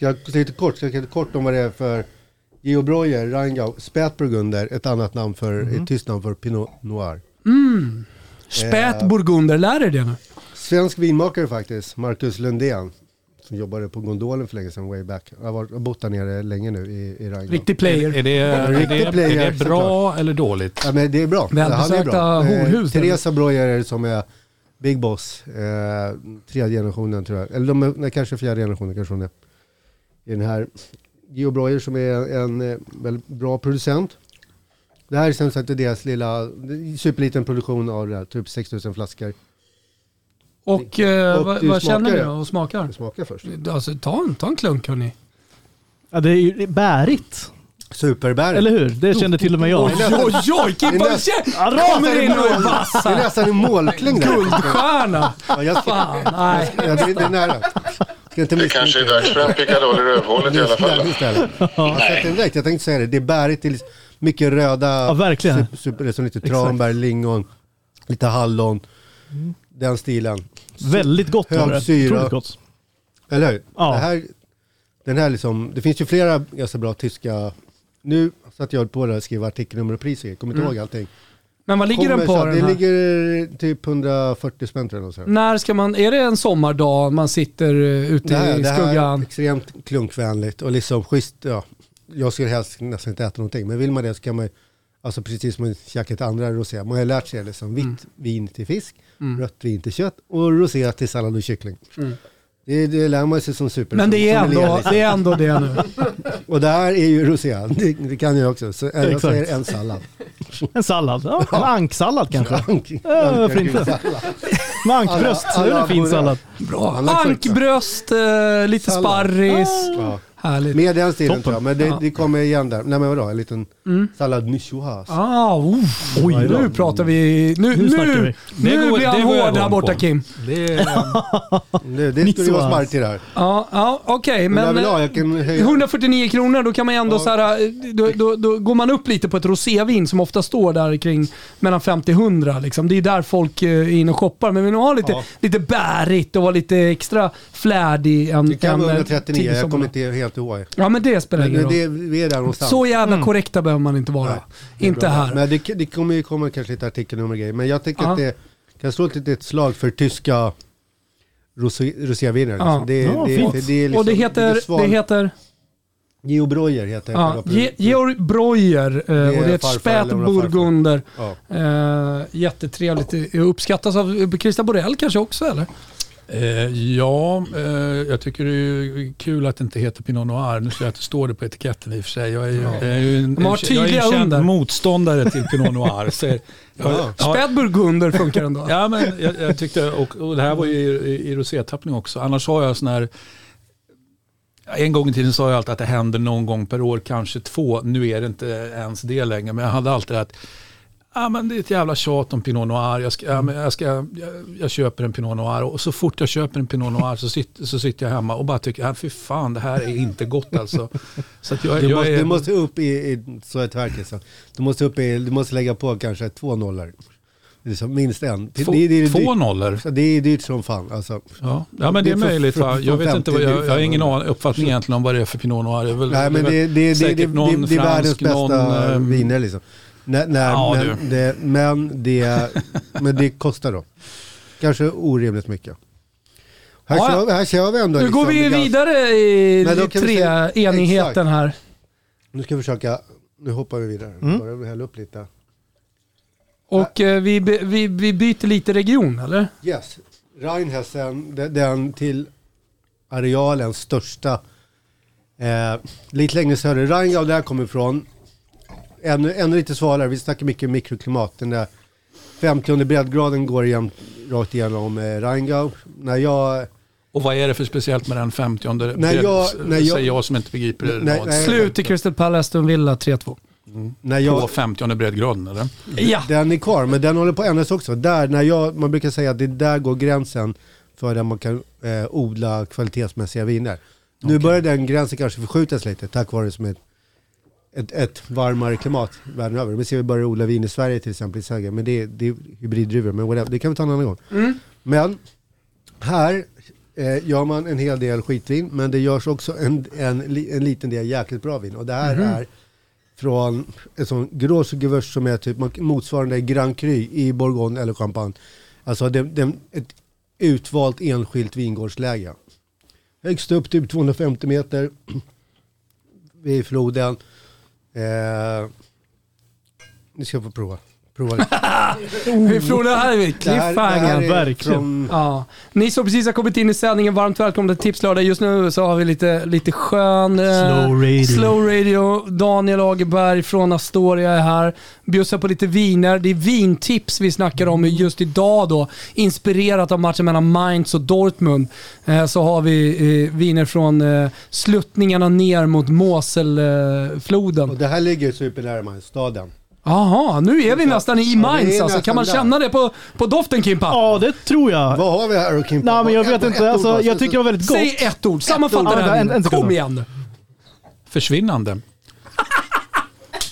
säga lite kort, ska jag lite kort om vad det är för Geo Breuer, Rheingau, Spätburgunder, ett annat namn för, Mhm. ett tyskt namn för Pinot Noir. Spät burgunder, lär dig det nu. Svensk vinmakare faktiskt, Marcus Lundén. Som jobbade på Gondolen för länge sedan, way back. Jag har bott där nere länge nu i, i Rheingau. Riktig player. Är det, är Riktig det, player, är det bra eller dåligt? Ja, men det är bra. Välbesökta Han är bra. horhus, Eh, Teresa Breuer är som är Big Boss. Eh, tredje generationen tror jag. Eller de är, nej, kanske fjärde generationen kanske hon är. I den här. Geo Breuer som är en eh, väldigt bra producent. Det här är som sagt deras lilla, superliten produktion av det här, typ 6000 flaskor. Och, eh, Och vad, du vad känner du och smakar? Jag smakar först. Alltså, ta, en, ta en klunk hörni. Ja, det är ju bärigt. Superbärigt. Eller hur? Det kände till och med jag. Oj, oj, oj! Kimpa Det är nästan- kommer in och är Det är vass nästan en målkling där. Guldstjärna! Ja, jag ska, Fan, nej. det är nära. Ska inte Det kanske är dags för en pickadoll i rövhålet i alla fall. Istället. Jag satte direkt. Jag tänkte säga det. Det är bärigt. Det är liksom mycket röda. Ja, verkligen. Super, som lite tranbär, lingon, lite hallon. Den stilen. Väldigt gott var Hög det. syra. Gott. Eller hur? Ja. Det, här, den här liksom, det finns ju flera ganska bra tyska. Nu satt jag på det och skrev artikelnummer och priser. Kommer inte ihåg allting. Men vad ligger den på så- den Det här? ligger typ 140 spänn tror jag. När ska man, är det en sommardag man sitter eh, ute Det här, i det här är skuggan? extremt klunkvänligt och liksom schysst. Ja, jag skulle helst nästan inte äta någonting, men vill man det så kan man alltså precis som man käkar till andra rosé, man har lärt sig liksom vitt Mm. vin till fisk, rött vin till kött och rosé till sallad och kyckling. Mm. Det, det lär man sig som super. Men det är, ändå, liksom. det är ändå det nu. Och det här är ju rosé. Det, det kan jag också. Så jag säger en sallad. En sallad. Ja, en anksallad kanske. Ank- Ja, varför inte? Med ankbröst. Alla- det är alla en fin sallad. Bra. Ankbröst, eh, lite Sallad. sparris. Ja. Härligt. Med den stilen Toppen. tror jag. Men det, Ja. det kommer igen där. Nej men vadå, en liten Mm. sallad nichoise. Ah, oh. Oj Oj, nu pratar vi. Nu, Nu nu, nu, vi. Det går- blir han jag hård här borta på. Kim. Det är, Det, det skulle ju vara smart i det här. Ja, ja okej. Men jag men eh, jag kan höja. 149 kronor, då kan man ändå Ja. så här, eh, då, då, då går man upp lite på ett rosévin som ofta står där kring mellan 50 och 100. Liksom. Det är där folk eh, är inne och shoppar. Men vill man ha lite, Ja. lite bärigt och vara lite extra flärdig. En, Det kan vara en, eh, 139, jag kommer inte helt ihåg. Ja, men det spelar Men ingen roll. det, vi är där någonstans. Så jävla korrekta behöver man inte vara. Det inte bra. här. Men det, det kommer ju komma kanske lite artikelnummer grejer. Men jag tycker Ja. att det kan slå ett litet slag för tyska rosé- roséviner. Ja. Liksom. Det, Ja, det, fint. det, det är liksom, och det heter, är svan- det heter Geo Breuer heter ja, Ge- Georg Breuer eh, och det är ett spät burgunder. Ja. Eh, jättetrevligt. Det uppskattas av Christian Borell kanske också eller? Eh, ja, eh, jag tycker det är kul att det inte heter Pinot Noir. Nu ser jag att det står det på etiketten i och för sig. Jag är ju, jag är ju en, De har jag är tydliga en känd under. motståndare till Pinot Noir. Så, jag, Ja. ja, Späd burgunder funkar ändå. Ja, men jag, jag tyckte, och, och det här var ju i, i, i rosétappning också. Annars har jag sån här, en gång i tiden sa jag alltid att det händer någon gång per år, kanske två. Nu är det inte ens det längre, men jag hade alltid att Ja, men det är ett jävla tjat om Pinot Noir. Jag, ska, ja, men jag, ska, jag, jag köper en Pinot Noir och så fort jag köper en Pinot Noir så, sitter så sitter jag hemma och bara tycker, ja, fy fan det här är inte gott alltså. Så jag, Du, jag måste, är, du måste upp i, i så verk så. Du måste upp i, du måste lägga på kanske två nollor. Liksom, minst en. Två, det, det, det, två nollor. Det är dyrt som fan. Alltså. Ja, ja men det är, är för- möjligt. Va? från- Jag, vet inte, vad, 50 jag, jag har ingen 500. aning, uppfattning egentligen om vad det är för Pinot Noir. Det är väl, Nej men det är det, det, det, det, är världens bästa någon, ehm, viner liksom. När, när, Ja, men, det, men, det, men det kostar då. Kanske orimligt mycket. Här, Ja, kör, vi- här kör vi ändå Nu liksom går vi vidare i Men då kan vi tre säga- enigheten exakt. här. Nu ska vi försöka, nu hoppar vi vidare. Mm. Bara hälla upp lite. Och eh, vi, vi, vi byter lite region eller? Yes, Rheinhessen, de- den till arealen största, eh, lite längre söder. Rheingau, där kommer ifrån. Ännu, ännu lite svalare, vi snackar mycket mikroklimat. Den där 50 breddgraden går igen, rakt igenom eh, Rheingau. När jag, Och vad är det för speciellt med den 50 När jag- när jag- säger jag som inte begriper det. Nej, nej. Slut i Crystal Palace, Aston Villa 3-2. när På jag, 50 breddgraden eller? Ja. den är kvar, men den håller på att ändras också. Där, när jag, man brukar säga att det där går gränsen för där man kan eh, odla kvalitetsmässiga viner. Nu börjar den gränsen kanske förskjutas lite tack vare som ett, ett, ett varmare klimat världen över. Vi ser vi börjar odla vin i Sverige till exempel i Sverige, men det, är- det är hybriddruvor, men whatever. det kan vi ta en annan gång. Men här eh, gör man en hel del skitvin, men det görs också en, en, en liten del jäkligt bra vin. Och det här är från en sån Gros och som är typ motsvarande Grand Cru i Bourgogne eller Champagne. Alltså det, det, ett utvalt enskilt vingårdsläge. Högst upp typ 250 meter vid floden. Eh, ni ska få prova. Prova. Vi får det här är det cliffhanger. verkligen. från- Ja. Ni som precis har kommit in i sändningen, varmt välkomna till Tipslördag. Just nu så har vi lite, lite skön... eh, Slow radio. Slow radio. Daniel Agerberg från Astoria är här. Bjussar på lite viner. Det är vintips vi snackar om just idag då. Inspirerat av matchen mellan Mainz och Dortmund. Eh, så har vi eh, viner från sluttningarna ner mot Moselfloden. Och det här ligger supernära Mainz, staden. Jaha, nu är vi nästan i Mainz alltså. Kan man känna det på, på doften Kimpa? Ja, det tror jag. Vad har vi här och Kimpa? Nej, men jag vet ett inte. Alltså, bara, jag så- tycker det var väldigt gott. Säg ett ord, sammanfatta det här. Kom då. igen. Försvinnande.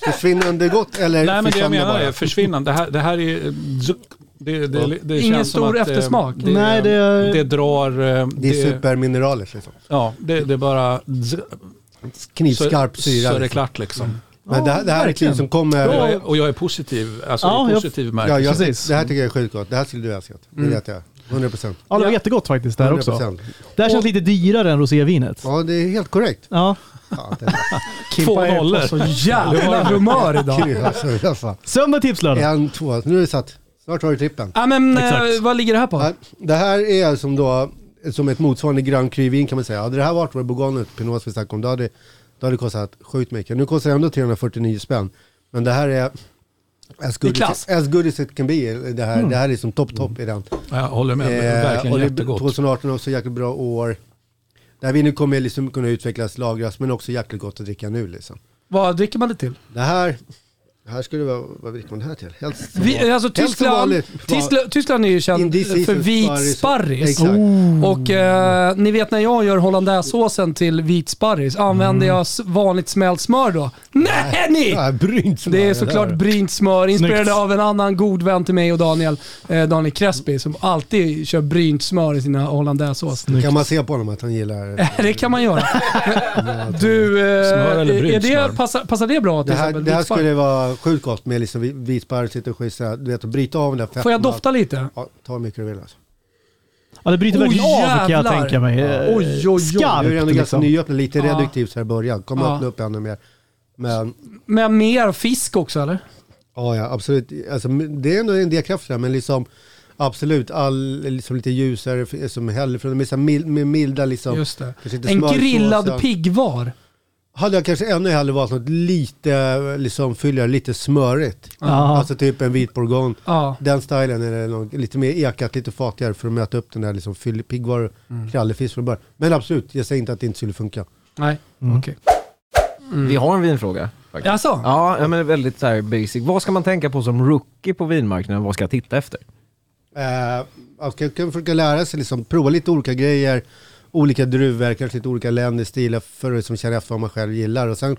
Försvinnande gott eller Nej men det jag menar är försvinnande. Det här, det här är... zuck. Det, det, det, Ingen känns som stor att, eh, eftersmak. Det, Nej, det- det drar... eh, Det är supermineraler liksom. Ja, det, det är bara... Knivskarp så, syra. så är det liksom. klart liksom. Men det, här- det här är kniv som kommer... Och jag, Ja, är, och jag är positiv. Alltså Ja, jag- positiv jag, bemärkelse. Precis. det här tycker jag är sjukt gott. Det här skulle du älskat. Det vet jag. 100 procent. Ja, det var Ja. jättegott faktiskt där också. 100%. Det här känns lite dyrare än rosévinet. Ja, det är helt korrekt. Ja. Ja, Två nollor. så jävla humör idag. alltså. Söndag tipslördag. En, två, nu är det satt. Snart har du trippen. Ja, men, eh, Exakt. vad ligger det här på? Ja, Det här är som då som ett motsvarande Grand Cru-vin kan man säga. Hade det här varit vår Bourgogne Pinot vi snackade om, då hade, då hade det kostat sjukt mycket. Nu kostar det ändå 349 spänn. Men det här är as good, as, as good as it can be. Det här, det här är liksom topp, topp i den. Jag håller med, Eh, verkligen och det- jättegott. 2018 också jäkligt bra år. Det här vinet kommer liksom kunna utvecklas, lagras, men också jäkligt gott att dricka nu liksom. Vad dricker man det till? Det här, här skulle vara, vad dricker man det här till? Helst som Vi, alltså Helst som Tyskland, vanligt. Tyskland, Tyskland är ju känd för vit sparris. Exakt. Och eh, ni vet när jag gör hollandaisesåsen till vit sparris, använder jag s- vanligt smält smör då? Nej ni! Ja, brynt smör, Det är såklart brynt smör, inspirerad av en annan god vän till mig och Daniel, eh, Daniel Crespi, som alltid kör brynt smör i sina hollandaisesås. Kan man se på honom att han gillar... Det kan man göra. Du, eh, Smör eller brynt är det, smör? passar, passar det bra till Det här, exempel? det här skulle vara sjukt gott med liksom vit- vitsparris, lite schysst sådär. Du vet, att bryta av den där. Får jag dofta lite? Ja, ta hur mycket du vill alltså. Ja, det bryter Oj, verkligen av kan jag jävlar. tänka mig. Eh, Oj, oj, oj. Skarpt Du är ändå ganska liksom. nyöppnad, lite Ja. reduktivt här i början. Kommer Ja. öppna upp ännu mer. Men Med mer fisk också eller? ja, ja absolut. Alltså, det är ändå en del kraft där, men liksom absolut all, liksom lite ljusare, som hellre från med, med milda liksom. Just det. En grillad ja. piggvar. Hade jag kanske ännu hellre valt något lite liksom fylligare, lite smörigt. Ja. Alltså typ en vit bourgogne. Den stilen är nog lite mer ekat, lite fatigare för att möta upp den där liksom fyllig piggvar, Mm. krallefisk från början. Men absolut, jag säger inte att det inte skulle funka. Nej, Mm. okej. Vi har en vinfråga. Faktiskt. Jaså? Ja, ja, men väldigt så här basic. Vad ska man tänka på som rookie på vinmarknaden? Vad ska jag titta efter? Eh, man ska kan försöka lära sig, liksom, prova lite olika grejer, olika druvor, kanske lite olika länder, stilar för att liksom känna efter vad man själv gillar. Och sen,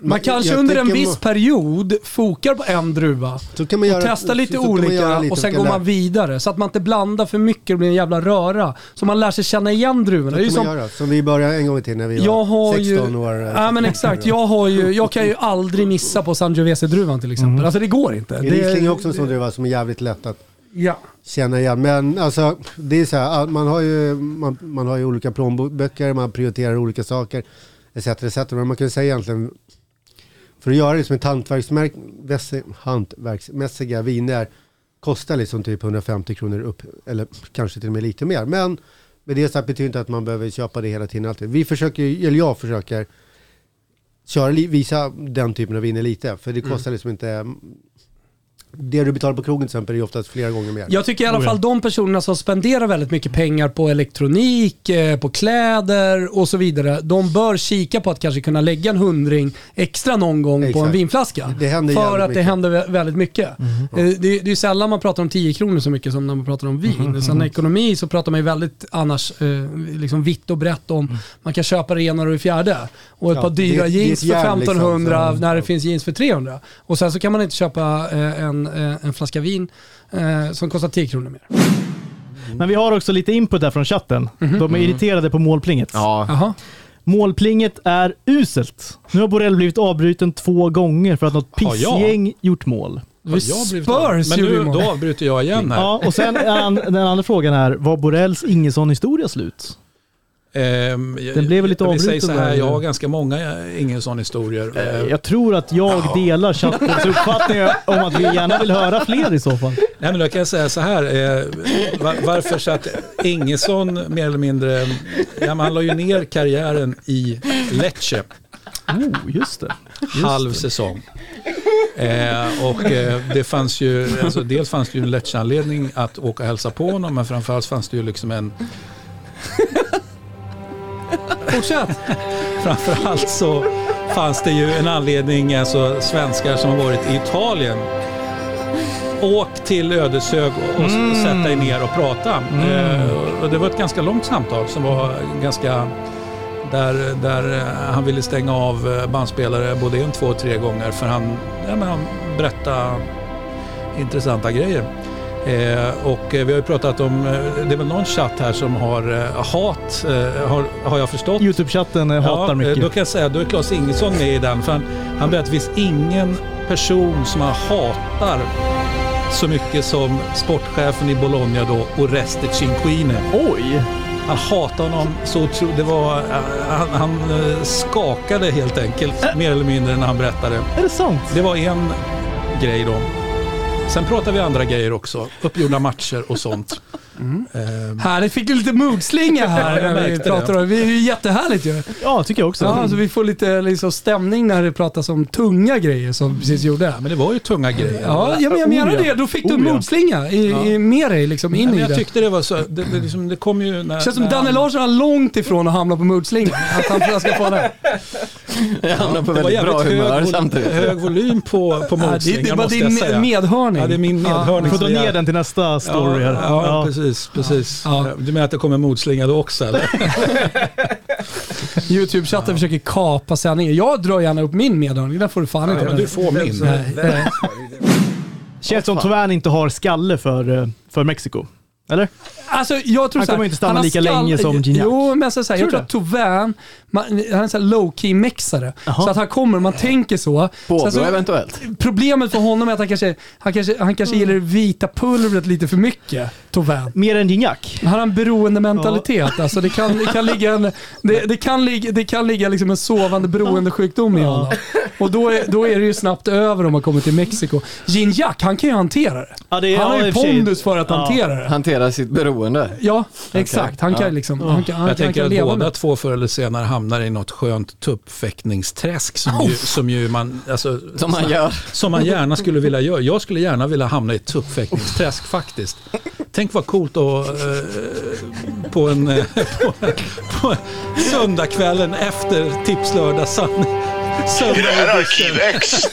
Man kanske under en viss man- period fokar på en druva så kan man göra, och testar lite så olika göra lite och sen går man vidare. Så att man inte blandar för mycket och blir en jävla röra. Så man lär sig känna igen druvorna. Så Det är som, göra, som vi började en gång tiden när vi jag var har 16 ju, år. Ja men exakt. Jag, har ju, jag kan ju aldrig missa på Sangiovese-druvan till exempel. Alltså det går inte. Det- Riesling är också en sån druva som är jävligt lätt att Ja. känna igen. Men alltså, det är så här, man har ju, man, man har ju olika plånböcker, man prioriterar olika saker, etc. etc. Men man kan säga egentligen, för att göra det som ett hantverksmärk, vässe- hantverksmässiga viner kostar liksom typ 150 kronor upp, eller kanske till och med lite mer. Men med det sagt betyder inte att man behöver köpa det hela tiden alltid. Vi försöker, eller jag försöker, köra, visa den typen av viner lite. För det kostar liksom inte, det du betalar på krogen till exempel är ju oftast flera gånger mer. Jag tycker i alla Oh fall de personerna som spenderar väldigt mycket pengar på elektronik, eh, på kläder och så vidare. De bör kika på att kanske kunna lägga en hundring extra någon gång på en Exakt. vinflaska. Det händer för att det mycket. händer vä- väldigt mycket. Mhm. Eh, Det, det är ju sällan man pratar om 10 kronor så mycket som när man pratar om vin. Mhm, Sen ekonomi så pratar man ju väldigt annars eh, liksom vitt och brett om man kan köpa det ena och det fjärde. Och ett Ja, par dyra det- det jeans ett för järn liksom, 1500 så- när det finns jeans för 300. Och sen så kan man inte köpa eh, en, eh, en flaska vin eh, som kostar 10 kronor mer. Men vi har också lite input där från chatten. De är irriterade på målplinget. Ja, Jaha. Målplinget är uselt. Nu har Borrell blivit avbruten två gånger för att något pissgäng gjort mål. Har? Spurs Men nu, då avbryter jag igen här. Ja, och sen den andra frågan är, var Borrells Ingesson-historia slut? Ehm, Den blev lite avbruten så här, jag har ganska många eh, ingen sån historier. Eh, Eh, Jag tror att jag delar chattens uppfattning om att vi gärna vill höra fler i så fall. Nej, men då kan jag säga så här. Eh, var, varför så att Ingesson mer eller mindre, ja, han la ju ner karriären i Lecce, Oh, just det. Just halv säsong. Eh, och eh, det fanns ju, alltså, dels fanns det ju en Lecce-anledning att åka och hälsa på honom, men framförallt fanns det ju liksom en, Fortsätt. framförallt så fanns det ju en anledning, alltså svenskar som har varit i Italien. Åk till Ödeshög och mm. sätta dig ner och prata. Eh, och det var ett ganska långt samtal som var ganska där, där eh, han ville stänga av eh, bandspelare både en, två, tre gånger för han, ja, men han berättade intressanta grejer. Eh, och eh, vi har ju pratat om, eh, det väl någon chatt här som har hat, eh, har, har jag förstått. Youtube-chatten eh, hatar Ja, mycket. Då kan jag säga, då är Claes Ingesson med i den. För han, han berättar att det finns ingen person som han hatar så mycket som sportchefen i Bologna då, Oreste Cinquine. Oj! Han hatar honom så otroligt. Det var, han, han skakade helt enkelt, mer eller mindre, när han berättade. Är det sant? Det var en grej då. Sen pratar vi andra grejer också. Uppgjorda matcher och sånt. Eh, Härligt, fick du lite moodslinga här Ja, jag när vi pratar om det. är ju jättehärligt ju. Ja, tycker jag också. Ja, så vi får lite liksom, stämning när det pratas om tunga grejer som vi precis gjorde. men det var ju tunga grejer. Ja, jag, jag menar Oh, ja. det. Då fick du en Oh, ja. moodslinga i, i, med dig liksom, in Nej, men i jag det. tyckte det var så. Det, det, liksom, det kom ju när... Det känns som när Danne Larsson är långt ifrån att hamna på moodslingan. Att han jag ska få den. Jag hamnar på väldigt bra humör hög, samtidigt. hög volym på, på Ja, det, var din säga. medhörning. Ja, det är min medhörning. Du får dra ner den till nästa story Ja, här. ja, Ja. precis. precis. Ja. Du menar att det kommer moodslinga då också eller? YouTube-chatten försöker kapa sändningen. Jag drar gärna upp min medhörning. Den får du fan inte Ja, men du får min. Nej, nej. Känns som Tovän inte har skalle för, eh, för Mexiko. Eller? Alltså, jag tror Han kommer inte stanna lika länge som Gignac. Jo, men så så här, jag Tror tror att man, han är en low-key mexare. Så att han kommer, man tänker så. Påbrå så- eventuellt. Problemet för honom är att han kanske, han kanske, han kanske gillar det vita pulvret lite för mycket, Tauvin. Mer än Gignac? Han har en beroendementalitet. Alltså det, kan, det kan ligga, en, det, det kan ligga, det kan ligga liksom en sovande beroendesjukdom i honom. Och då är, då är det ju snabbt över om man kommer till Mexiko. Gignac, han kan ju hantera det. Ja, det är- han har ja, ju pondus för att Ja. hantera det. Hantera sitt beroende. Ja, exakt. Han kan Ja. liksom, han kan, han, Jag han tänker kan att båda med två förr eller senare hamnar i något skönt tuppfäktningsträsk som, ju, som ju man... Alltså, Som man gör. Som man gärna skulle vilja göra. Jag skulle gärna vilja hamna i ett tuppfäktningsträsk faktiskt. Tänk vad coolt att eh, på en, eh, på, på söndagskvällen efter tipslördag san, Är det här Arkiv X?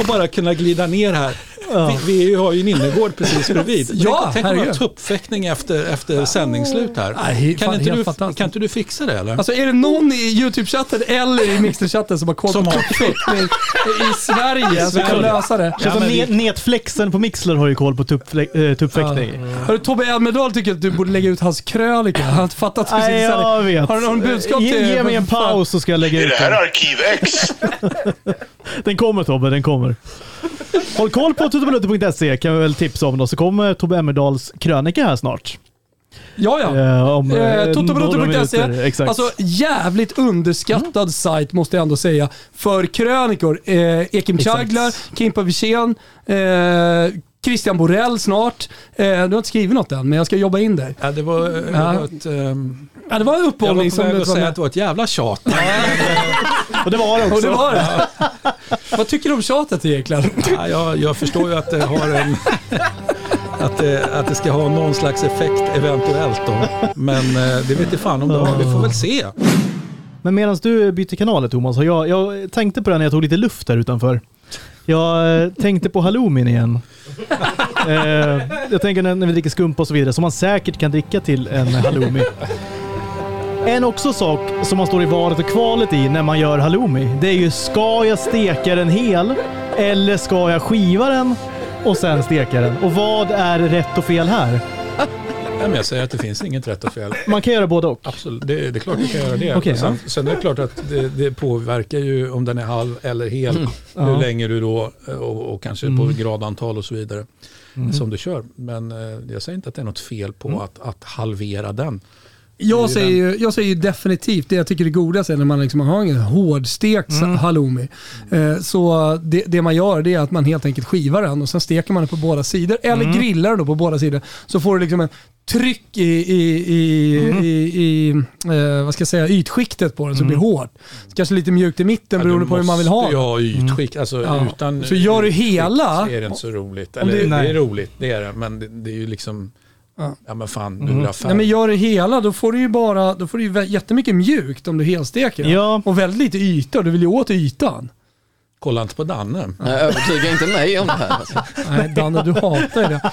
och bara kunna glida ner här. Vi, vi har ju en innergård precis bredvid. Ja, tänk om vi har tuppfäktning efter, efter sändningsslut här. Nej, kan, fan, inte du, kan inte du fixa det eller? Alltså är det någon i YouTube-chatten eller i Mixter-chatten som har koll Som på tuppfäktning i Sverige som kan lösa det? Känns som vi- på Mixler har ju koll på tuppflä- äh, tuppfäktning. Hörru, Tobbe Elmedal tycker att du borde lägga ut hans krönika. Han har inte fattat precis. Nej, jag vet. Har du någon budskap ge, till... ge mig en paus så ska jag lägga Är ut det här den. Arkiv X? Den kommer Tobbe, den kommer. Håll koll på tuttobalutto.se kan vi väl tipsa om då, så kommer Tobbe Emmerdals krönika här snart. Ja, ja. Eh, om, eh, Eh. Alltså jävligt underskattad sajt måste jag ändå säga. För krönikor. Eh, Ekim. Chaglar, Kimpa Wirsén, eh, Christian Borell snart. Eh, du har inte skrivit något än, men jag ska jobba in dig. Ja, det var, det var ett... ehm, Ja, det var en jag var uppehållning på som väg att säga att det var ett jävla tjat. Och det var det också. Och det var det. Vad tycker du om tjatet egentligen? Ja, jag, jag förstår ju att det har en... Att det, att det ska ha någon slags effekt eventuellt då. Men eh, det vet inte fan om det har. Vi får väl se. Men medan du byter kanaler Thomas, har jag, jag tänkte på det när jag tog lite luft där utanför. Jag eh, tänkte på halloumin igen. eh, jag tänker när, när vi dricker skumpa och så vidare, som man säkert kan dricka till en halloumi. En också sak som man står i valet och kvalet i när man gör halloumi, det är ju ska jag steka den hel eller ska jag skiva den och sen steka den? Och vad är rätt och fel här? Ja, men jag säger att det finns inget rätt och fel. Man kan göra både och. Absolut, det, det är klart du kan göra det. Okej, sen, sen är det klart att det, det påverkar ju om den är halv eller hel. Hur Ja. Mm. länge du då och, och kanske på gradantal och så vidare som du kör. Men eh, jag säger inte att det är något fel på Mm. att, att halvera den. Jag säger, ju, jag säger ju definitivt det jag tycker är godast är när man liksom har en hårdstekt Mm. halloumi. Eh, så det, det man gör det är att man helt enkelt skivar den och sen steker man den på båda sidor. Eller Mm. grillar den på båda sidor. Så får du liksom en tryck i, i, i, Mm. i, i eh, vad ska jag säga, ytskiktet på den så det blir hårt. Kanske lite mjukt i mitten beroende på hur man vill ha Ja, du ha ytskick. Alltså, Ja. utan Så gör du hela- så är det inte så roligt. Eller, det- det, är roligt, det är det. Men det, det är ju liksom... Ja. Ja, men fan, nu vill jag ha färg. Nej, men gör det hela, då får du ju bara då får du ju jättemycket mjukt om du helsteker. Ja. Och väldigt lite yta, du vill ju åt ytan. Kolla inte på Danne. Jag övertygar inte mig om det här. Alltså. Nej, Danne, du hatar ju det.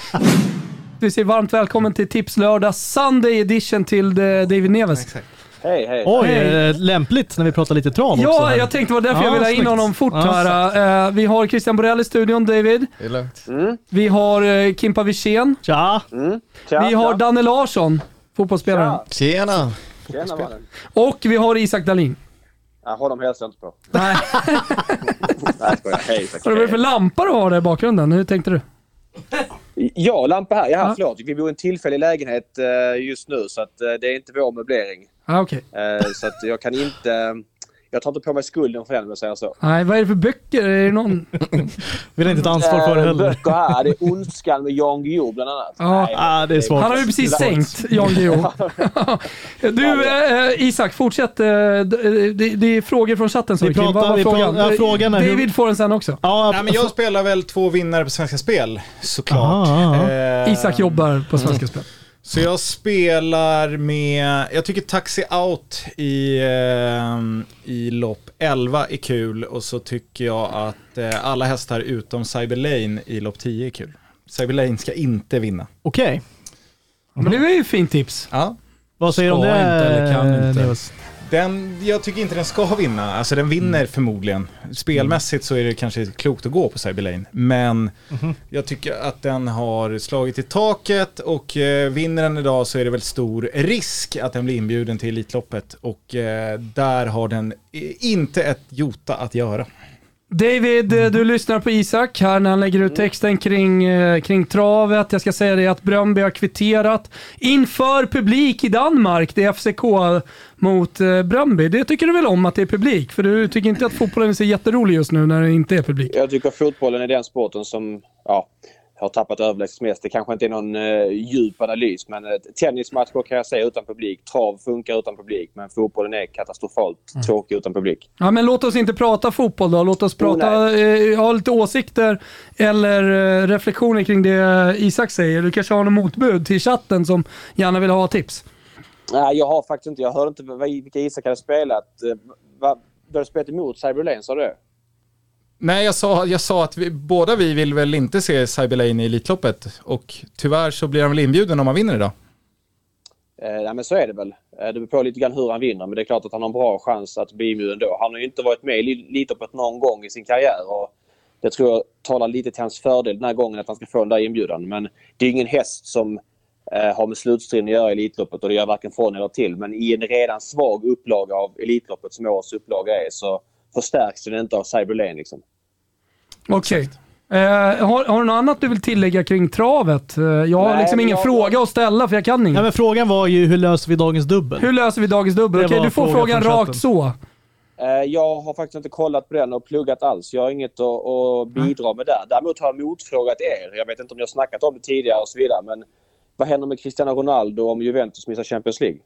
Vi säger varmt välkommen till Tipslördag Sunday edition till eh, David Neves. Hej, hej. Oj, Hej. eh, lämpligt när vi pratar lite trav också. Ja, jag tänkte det var därför Ja, jag ville ha in honom fort Ja, här. Eh, vi har Christian Borell i studion, David. Det är lugnt. Vi har uh, Kimpa Wirsén. Tja! Tja, Vi har tja. Danne Larsson, fotbollsspelaren. Tjena! Tjena mannen. Och vi har Isak Dahlin. Ja, honom hälsar jag inte på. Nej, Nej, jag skojar. Hej. tack. vad är det för lampa du har där i bakgrunden? Hur tänkte du? Ja, lampa här. Ja, Ja. förlåt. Vi bor i en tillfällig lägenhet eh, just nu så att eh, det är inte vår möblering. Ah, Okej. Eh, Så att jag kan inte... jag tar inte på mig skulden för den om jag säger så. Nej, vad är det för böcker? Är det någon... Vill inte ta ansvar för det Eh, heller. Böcker här. Det är Ondskan med Jan Guillou bland annat. Ja. Nej, Ah, det är svårt. Han har ju precis sänkt Jan Guillou. Du, eh, Isak, fortsätt. eh, det, det, det är frågor från chatten. Så Vi Kim. Vad pratar- var vi frågan? pratar- ja, frågan är hur- David får den sen också. Ja, Nej, men jag spelar väl två vinnare på Svenska Spel, såklart. Ah. Eh, Isak jobbar på Svenska Spel. Så jag spelar med, jag tycker Taxi Out i, eh, i lopp 11 är kul och så tycker jag att eh, alla hästar utom Cyber Lane i lopp 10 är kul. Cyber Lane ska inte vinna. Okej. Men det var ju ett fint tips. Ja. Vad säger du om Ska det, inte eller kan inte. Neos? Den, jag tycker inte den ska vinna. Alltså den vinner förmodligen. Spelmässigt så är det kanske klokt att gå på Cyberlane. Men jag tycker att den har slagit i taket och eh, vinner den idag så är det väl stor risk att den blir inbjuden till Elitloppet. Och eh, där har den inte ett jota att göra. David, eh, du lyssnar på Isak här när han lägger ut texten kring, eh, kring travet. Jag ska säga det att Bröndby har kvitterat inför publik i Danmark. Det är FCK mot eh, Bröndby. Det tycker du väl om att det är publik? För du tycker inte att fotbollen är så jätterolig just nu när det inte är publik? Jag tycker fotbollen är den sporten som ja, har tappat överlägset mest. Det kanske inte är någon eh, djup analys men eh, tennismatcher kan jag säga utan publik. Trav funkar utan publik men fotbollen är katastrofalt tråkig utan publik. Ja, men låt oss inte prata fotboll då. Låt oss Oh, prata, eh, ha lite åsikter eller eh, reflektioner kring det Isak säger. Du kanske har något motbud till chatten som gärna vill ha tips. Nej, jag har faktiskt inte. Jag hörde inte vilka Isak hade spelat. Eh, vad- Du hade spelat emot Cyberlane, sa du? Nej, jag sa, jag sa att vi, båda vi vill väl inte se Cyberlane i Elitloppet. Och tyvärr så blir han väl inbjuden om han vinner idag. Eh, nej, men så är det väl. Eh, det beror på lite grann hur han vinner, men det är klart att han har en bra chans att bli inbjuden då. Han har ju inte varit med i Elitloppet någon gång i sin karriär och det tror jag talar lite till hans fördel den här gången att han ska få den där inbjudan. Men det är ingen häst som eh, har med slutstriden att göra i Elitloppet och det gör varken från eller till. Men i en redan svag upplaga av Elitloppet som årets upplaga är så förstärks den inte av Cyberlane liksom. Okej. Eh, har, har du något annat du vill tillägga kring travet? Eh, jag har Nej, liksom ingen jag- fråga att ställa för jag kan inget. men frågan var ju hur löser vi dagens dubbel? Hur löser vi dagens dubbel? Okej, var du får frågan rakt så. Eh, Jag har faktiskt inte kollat på den och pluggat alls. Jag har inget att, att bidra med där. Däremot har jag motfrågat er. Jag vet inte om ni har snackat om det tidigare och så vidare. Men vad händer med Cristiano Ronaldo om Juventus missar Champions League?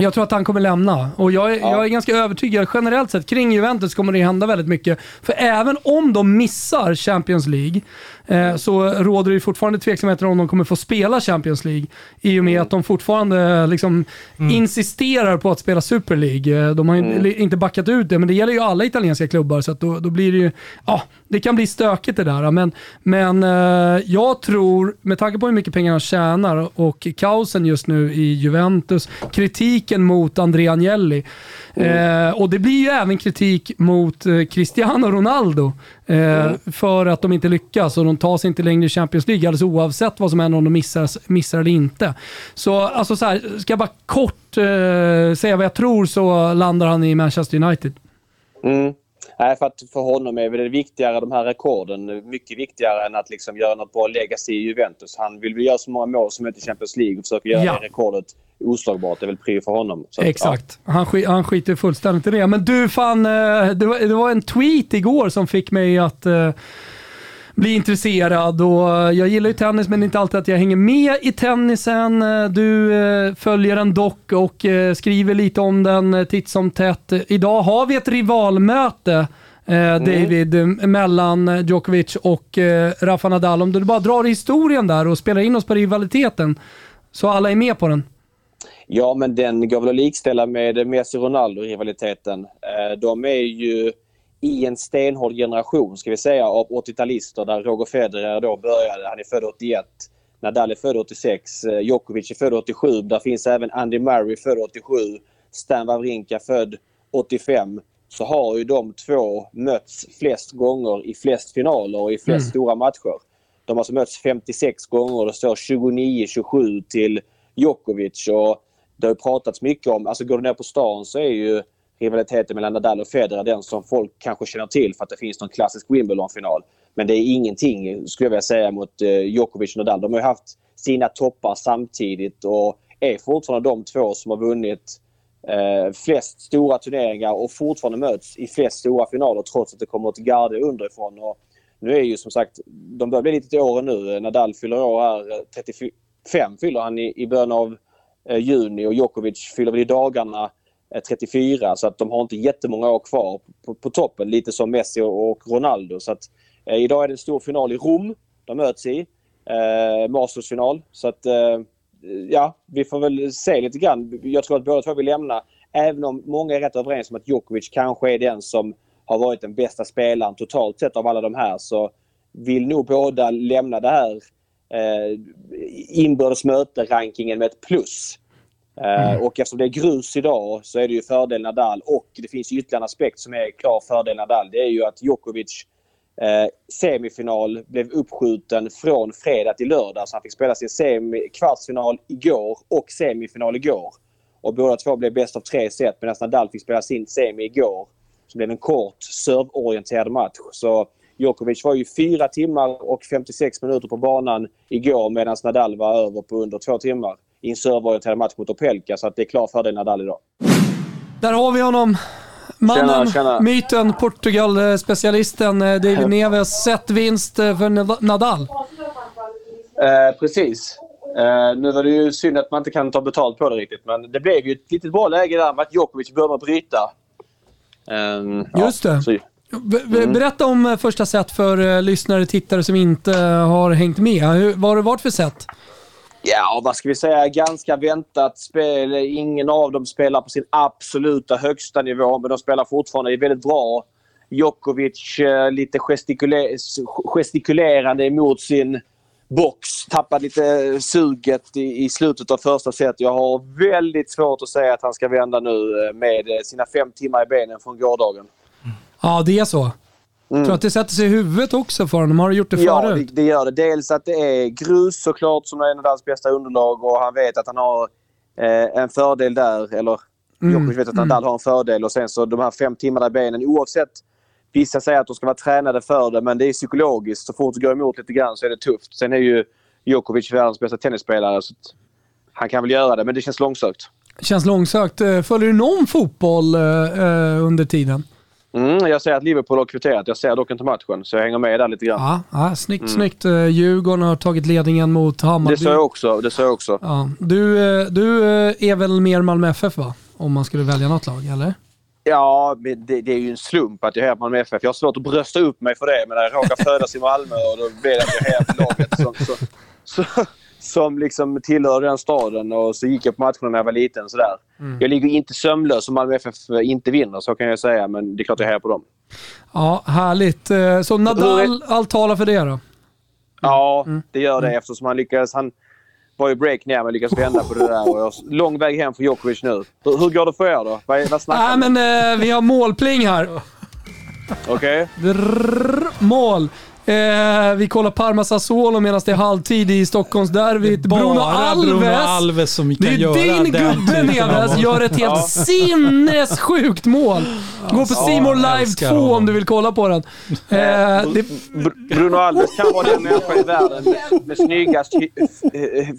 Jag tror att han kommer lämna. Och jag är, Ja. jag är ganska övertygad, generellt sett, kring Juventus kommer det hända väldigt mycket. För även om de missar Champions League, eh, så råder det fortfarande tveksamheter om de kommer få spela Champions League. I och med att de fortfarande liksom insisterar på att spela Super League. Eh, De har Mm. inte backat ut det, men det gäller ju alla italienska klubbar. Så då, då blir det ju, ja, det kan bli stökigt det där. Men, men eh, jag tror, med tanke på hur mycket pengar han tjänar och kaosen just nu i Juventus, kritiken mot Andrea Agnelli, eh, och det blir ju även kritik mot eh, Cristiano Ronaldo eh, för att de inte lyckas och de tar sig inte längre i Champions League alldeles oavsett vad som händer om de missar, missar eller inte. Så alltså så här, ska jag bara kort eh, säga vad jag tror så landar han i Manchester United. Mm. Nej, för att för honom är det viktigare, de här rekorden, mycket viktigare än att liksom göra något bra legacy i Juventus. Han vill väl göra så många mål som möjligt i Champions League och försöka göra Ja. det rekordet oslagbart. Det är väl prio för honom. Att, Exakt. Han, sk han skiter fullständigt i det. Men du, fan, eh, det var, det var en tweet igår som fick mig att eh, bli intresserad. Och eh, jag gillar ju tennis, men det är inte alltid att jag hänger med i tennisen. Du följer den dock och skriver lite om den titt som tätt. Idag har vi ett rivalmöte. eh, David, eh, mellan Djokovic och Rafa Nadal. Om du bara drar historien där och spelar in oss på rivaliteten, så alla är med på den. Ja, men den går väl att likställa med Messi-Ronaldo-rivaliteten. Eh, De är ju i en stenhård generation, ska vi säga, av 80-talister där Roger Federer då började. Han är född 81. Nadal är född 86. eh, Djokovic är född 87. Där finns även Andy Murray född 87. Stan Wawrinka född 85. Så har ju de två mötts flest gånger i flest finaler och i flest Mm. stora matcher. De har alltså mötts 56 gånger och det står 29-27 till Djokovic. Och det har ju pratats mycket om, alltså går du ner på stan så är ju rivaliteten mellan Nadal och Federer den som folk kanske känner till för att det finns någon klassisk Wimbledon-final. Men det är ingenting, skulle jag vilja säga, mot eh, Djokovic och Nadal. De har ju haft sina toppar samtidigt och är fortfarande de två som har vunnit eh, flest stora turneringar och fortfarande möts i flest stora finaler trots att det kommer ett garde underifrån. Och nu är ju som sagt, de börjar bli lite till åren nu. Nadal fyller år här, eh, 35 fyller han i, i början av Eh, juni och Djokovic fyller väl i dagarna eh, 34 så att de har inte jättemånga år kvar på, på toppen. Lite som Messi och, och Ronaldo. Så att, eh, idag är det en stor final i Rom de möts i. Eh, Mastersfinal. Så att eh, ja, vi får väl se lite grann. Jag tror att båda två vill lämna. Även om många är rätt överens om att Djokovic kanske är den som har varit den bästa spelaren totalt sett av alla de här så vill nog båda lämna det här eh, inbördes möte-rankingen med ett plus. Eh, Och eftersom det är grus idag så är det ju fördel Nadal och det finns ytterligare en aspekt som är klar fördel Nadal. Det är ju att Djokovic eh, semifinal blev uppskjuten från fredag till lördag så han fick spela sin semi, kvartsfinal igår och semifinal igår. Och båda två blev bäst av tre set medan Nadal fick spela sin semi igår. Så blev en kort serveorienterad match. Så Djokovic var ju fyra timmar och 56 minuter på banan igår medan Nadal var över på under två timmar i en serveorienterad match mot Opelka. Så att det är klar fördel Nadal idag. Där har vi honom. Mannen, Tjena, tjena. myten, Portugal-specialisten eh, David Neves. Sett vinst eh, för Nad- Nadal. Eh, precis. Eh, nu var det ju synd att man inte kan ta betalt på det riktigt. Men det blev ju ett litet bra läge där med att Djokovic började bryta. Ehm, Just det. Så, B- Berätta om eh, första set för eh, lyssnare och tittare som inte eh, har hängt med. Hur, vad har det varit för set? ja, vad ska vi säga? Ganska väntat spel. Ingen av dem spelar på sin absoluta högsta nivå, men de spelar fortfarande väldigt bra. Djokovic lite gestikule- gestikulerande emot sin box. Tappade lite suget i, i slutet av första set. Jag har väldigt svårt att säga att han ska vända nu med sina fem timmar i benen från gårdagen. Ja, det är så. Mm. Tror att det sätter sig i huvudet också för honom. Har du gjort det Ja, det, förut? det gör det. Dels att det är grus såklart som är Nadals bästa underlag och han vet att han har eh, en fördel där. Eller Mm, Djokovic vet att Nadal har en fördel och sen så de här fem timmarna i benen oavsett Vissa säger att de ska vara tränade för det men det är psykologiskt. Så fort det går emot lite grann så är det tufft. Sen är ju Djokovic världens bästa tennisspelare så han kan väl göra det men det känns långsökt. Känns långsökt. Eh, Följer du någon fotboll eh, eh, under tiden? Mm, jag ser att Liverpool har kvitterat. Jag ser dock inte matchen så jag hänger med där lite grann. Ja, ja snyggt. Mm. snyggt. Eh, Djurgården har tagit ledningen mot Hammarby. Det sa jag också. Det sa jag också. Ja. Du, eh, du eh, är väl mer Malmö FF va? Om man skulle välja något lag, eller? Ja, men det, det är ju en slump att jag hejar på Malmö FF. Jag har svårt att brösta upp mig för det, men jag råkar födas i Malmö och då blir det att jag hejar på laget som, så, så, som liksom tillhör den staden. Och så gick jag på matcherna när jag var liten. Sådär. Mm. Jag ligger inte sömnlös om Malmö FF inte vinner, så kan jag säga. Men det är klart jag hejar på dem. Ja, härligt. Eh, Så Nadal, allt talar för det då? Ja, Mm. det gör det eftersom han lyckades. Han var ju break ner men lyckades vända på det där. Och lång väg hem för Djokovic nu. Hur, hur går det för er då? Vad, vad snackar ni? men eh, vi har målpling här. Okej. Drrrr, mål. Eh, vi kollar Parma Sassuolo medan det är halvtid i Stockholmsderbyt. Bruno Alves. Bruno Alves som kan det är göra din gubbe Neves mål. gör ett helt Ja. sinnessjukt mål. Gå på Ja, Simor jag Live älskar 2 om honom. du vill kolla på den. Eh, det, Br- Bruno Alves kan vara den människan i världen med, med snyggast hy,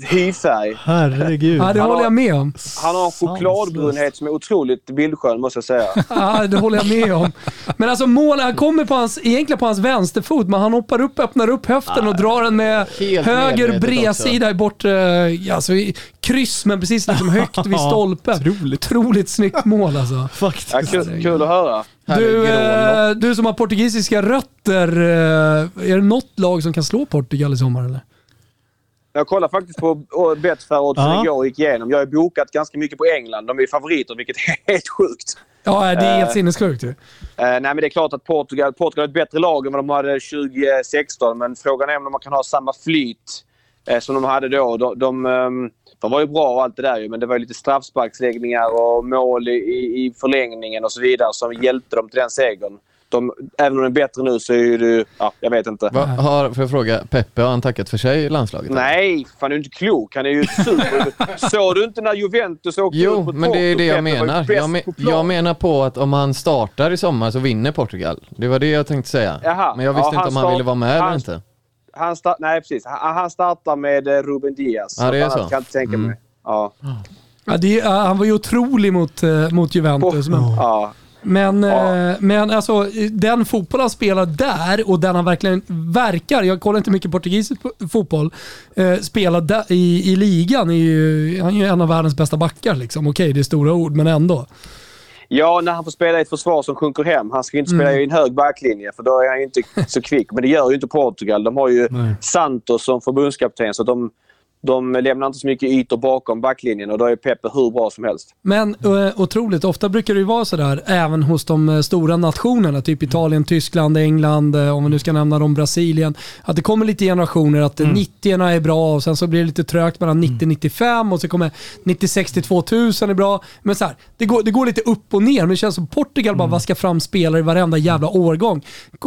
hyfärg. Herregud. ja, det håller jag med om. Han har en chokladbrunhet som är otroligt bildskön måste jag säga. Ja, det håller jag med om. Men alltså mål, han kommer på hans, egentligen på hans vänsterfot, men han hoppar upp, öppnar upp höften och drar den med Helt höger bredsida i bort, eh, ja, alltså, i kryss, men precis liksom högt vid stolpen. Otroligt. Otroligt snyggt mål alltså. Faktiskt. Ja, kul, kul att höra. Du, eh, du som har portugisiska rötter, eh, är det något lag som kan slå Portugal i sommar eller? Jag kollade faktiskt på Betfair-oddsen Ja. igår och gick igenom. Jag har bokat ganska mycket på England. De är favoriter, vilket är helt sjukt. Ja, det är helt Eh, sinnessjukt ju. Eh, nej, men det är klart att Portugal, Portugal är ett bättre lag än vad de hade 2016. Men frågan är om man kan ha samma flyt eh, som de hade då. De, de, ehm, de var ju bra och allt det där ju, men det var ju lite straffsparksläggningar och mål i, i i förlängningen och så vidare som hjälpte dem till den segern. De, även om de är bättre nu så är ju det... Ja, jag vet inte. Va, har, får jag fråga, Peppe, har han tackat för sig i landslaget? Nej, fan du är inte klok. Han är ju super. Såg du inte när Juventus åkte ut Jo, mot men det är det jag menar. Jag, me jag menar på att om han startar i sommar så vinner Portugal. Det var det jag tänkte säga. Jaha. Men jag visste Ja, inte om han ville vara med eller inte. Han start, nej, precis. Han, han startar med eh, Ruben Diaz. Ja, det är så. kan jag inte tänka Mm. mig. Ja. Ja, det, han var ju otrolig mot, eh, mot Juventus. Men, Ja. Men, eh, men alltså, den fotboll han spelar där och den han verkligen verkar, jag kollar inte mycket portugisisk po- fotboll, eh, spelar där, i, i ligan, är ju, han är ju en av världens bästa backar. Liksom. Okej, det är stora ord, men ändå. Ja, när han får spela i ett försvar som sjunker hem. Han ska ju inte spela Mm. i en hög backlinje för då är han ju inte så kvick. Men det gör ju inte Portugal. De har ju Santos som förbundskapten så de, de lämnar inte så mycket ytor bakom backlinjen och då är Pepe hur bra som helst. Men eh, otroligt, ofta brukar det ju vara sådär även hos de eh, stora nationerna, typ Italien, Tyskland, England, eh, om vi nu ska nämna dem, Brasilien. Att det kommer lite generationer, att mm. 90 är bra och sen så blir det lite trögt mellan 90-95 och så kommer 96 till 2000 är bra. Men så här, det, går, det går lite upp och ner, men det känns som Portugal bara vaskar fram spelare i varenda jävla årgång.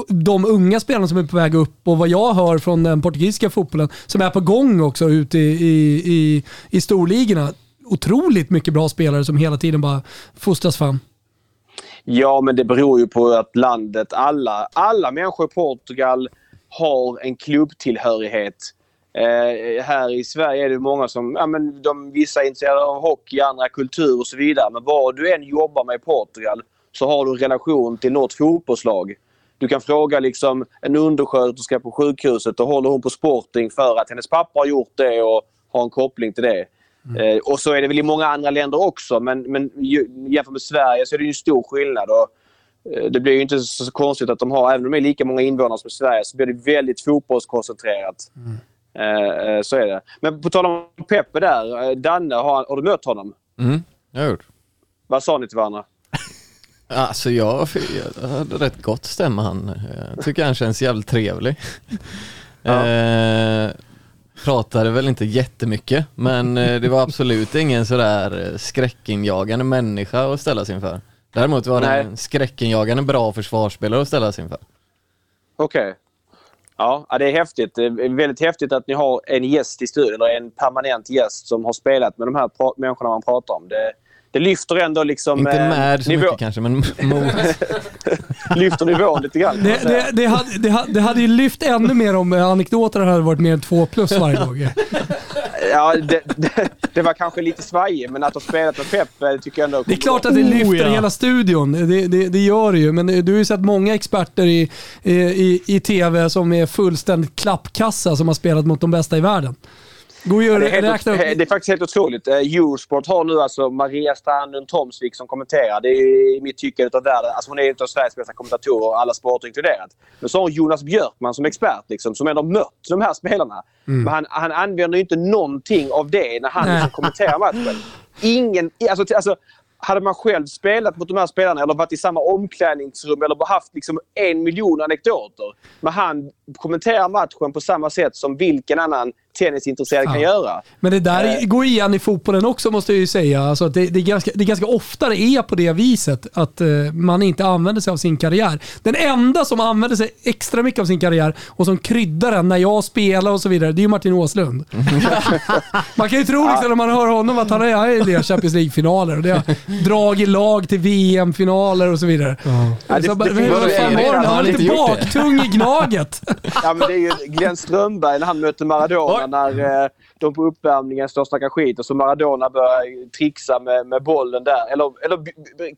De unga spelarna som är på väg upp och vad jag hör från den portugisiska fotbollen, som är på gång också ute i, i, i, i storligorna. Otroligt mycket bra spelare som hela tiden bara fostras fram. Ja, men det beror ju på att landet, alla, alla människor i Portugal har en klubbtillhörighet. Eh, här i Sverige är det många som, ja men de, vissa är intresserade av hockey, andra kultur och så vidare. Men vad du än jobbar med i Portugal så har du en relation till något fotbollslag. Du kan fråga liksom en undersköterska på sjukhuset och håller hon på Sporting för att hennes pappa har gjort det och har en koppling till det. Eh, och så är det väl i många andra länder också men, men jämfört med Sverige så är det ju en stor skillnad. Och, eh, det blir ju inte så konstigt att de har, även om de är lika många invånare som Sverige, så blir det väldigt fotbollskoncentrerat. Eh, eh, så är det. Men på tal om Peppe där. eh, Danne, har, har du mött honom? Mm, jag har gjort. Vad sa ni till varandra? Alltså jag, jag hade rätt gott stämma han. Jag tycker han känns jävligt trevlig. Eh, pratade väl inte jättemycket men eh, det var absolut ingen sådär eh, skräckinjagande människa att ställa sig inför. Däremot var det Nej. en skräckinjagande bra försvarsspelare att ställa sig inför. Okej. Ja, ja, det är häftigt. Det är väldigt häftigt att ni har en gäst i studion, eller en permanent gäst som har spelat med de här människorna man pratar om. Det, det lyfter ändå liksom... Inte eh, med så nivå- mycket kanske men mot. lyfter nivån lite grann. Det, det, det, hade, det, hade, det hade ju lyft ännu mer om eh, anekdoterna hade varit mer än två plus varje gång. Ja, det, det, det var kanske lite svajigt, men att ha spelat med Pep eh, tycker jag ändå... Det är klart att det Oh, lyfter ja. hela studion. Det, det, det gör det ju. Men du har ju sett många experter i, i, i, i tv som är fullständigt klappkassa som har spelat mot de bästa i världen. Ja, att det, är helt, det är faktiskt helt otroligt. Eh, Eurosport har nu alltså Maria Strandlund Tomsvik som kommenterar. Det är i mitt tycke utav världen. Alltså hon är en av Sveriges bästa kommentatorer, alla sporter inkluderat. Men så har hon Jonas Björkman som expert liksom, som ändå mött de här spelarna. Mm. Men han, han använder inte någonting av det när han liksom kommenterar matchen. Ingen... Alltså, alltså, hade man själv spelat mot de här spelarna eller varit i samma omklädningsrum eller haft liksom en miljon anekdoter. Men han kommenterar matchen på samma sätt som vilken annan tennisintresserad kan Ja. göra. Men det där Eh. går igen i fotbollen också måste jag ju säga. Alltså att det, det, är ganska, det är ganska ofta det är på det viset att eh, man inte använder sig av sin karriär. Den enda som använder sig extra mycket av sin karriär och som kryddar den när jag spelar och så vidare, det är ju Martin Åslund. man kan ju tro liksom, när man hör honom att han är, han är i Champions League-finaler och det har dragit lag till VM-finaler och så vidare. Ja, det- så, det- det- vad fan det- Han var det- lite baktung i Gnaget. Ja, men det är ju Glenn Strömberg när han mötte Maradona när eh, de på uppvärmningen står och snackar skit och så Maradona börjar trixa med, med bollen där. Eller, eller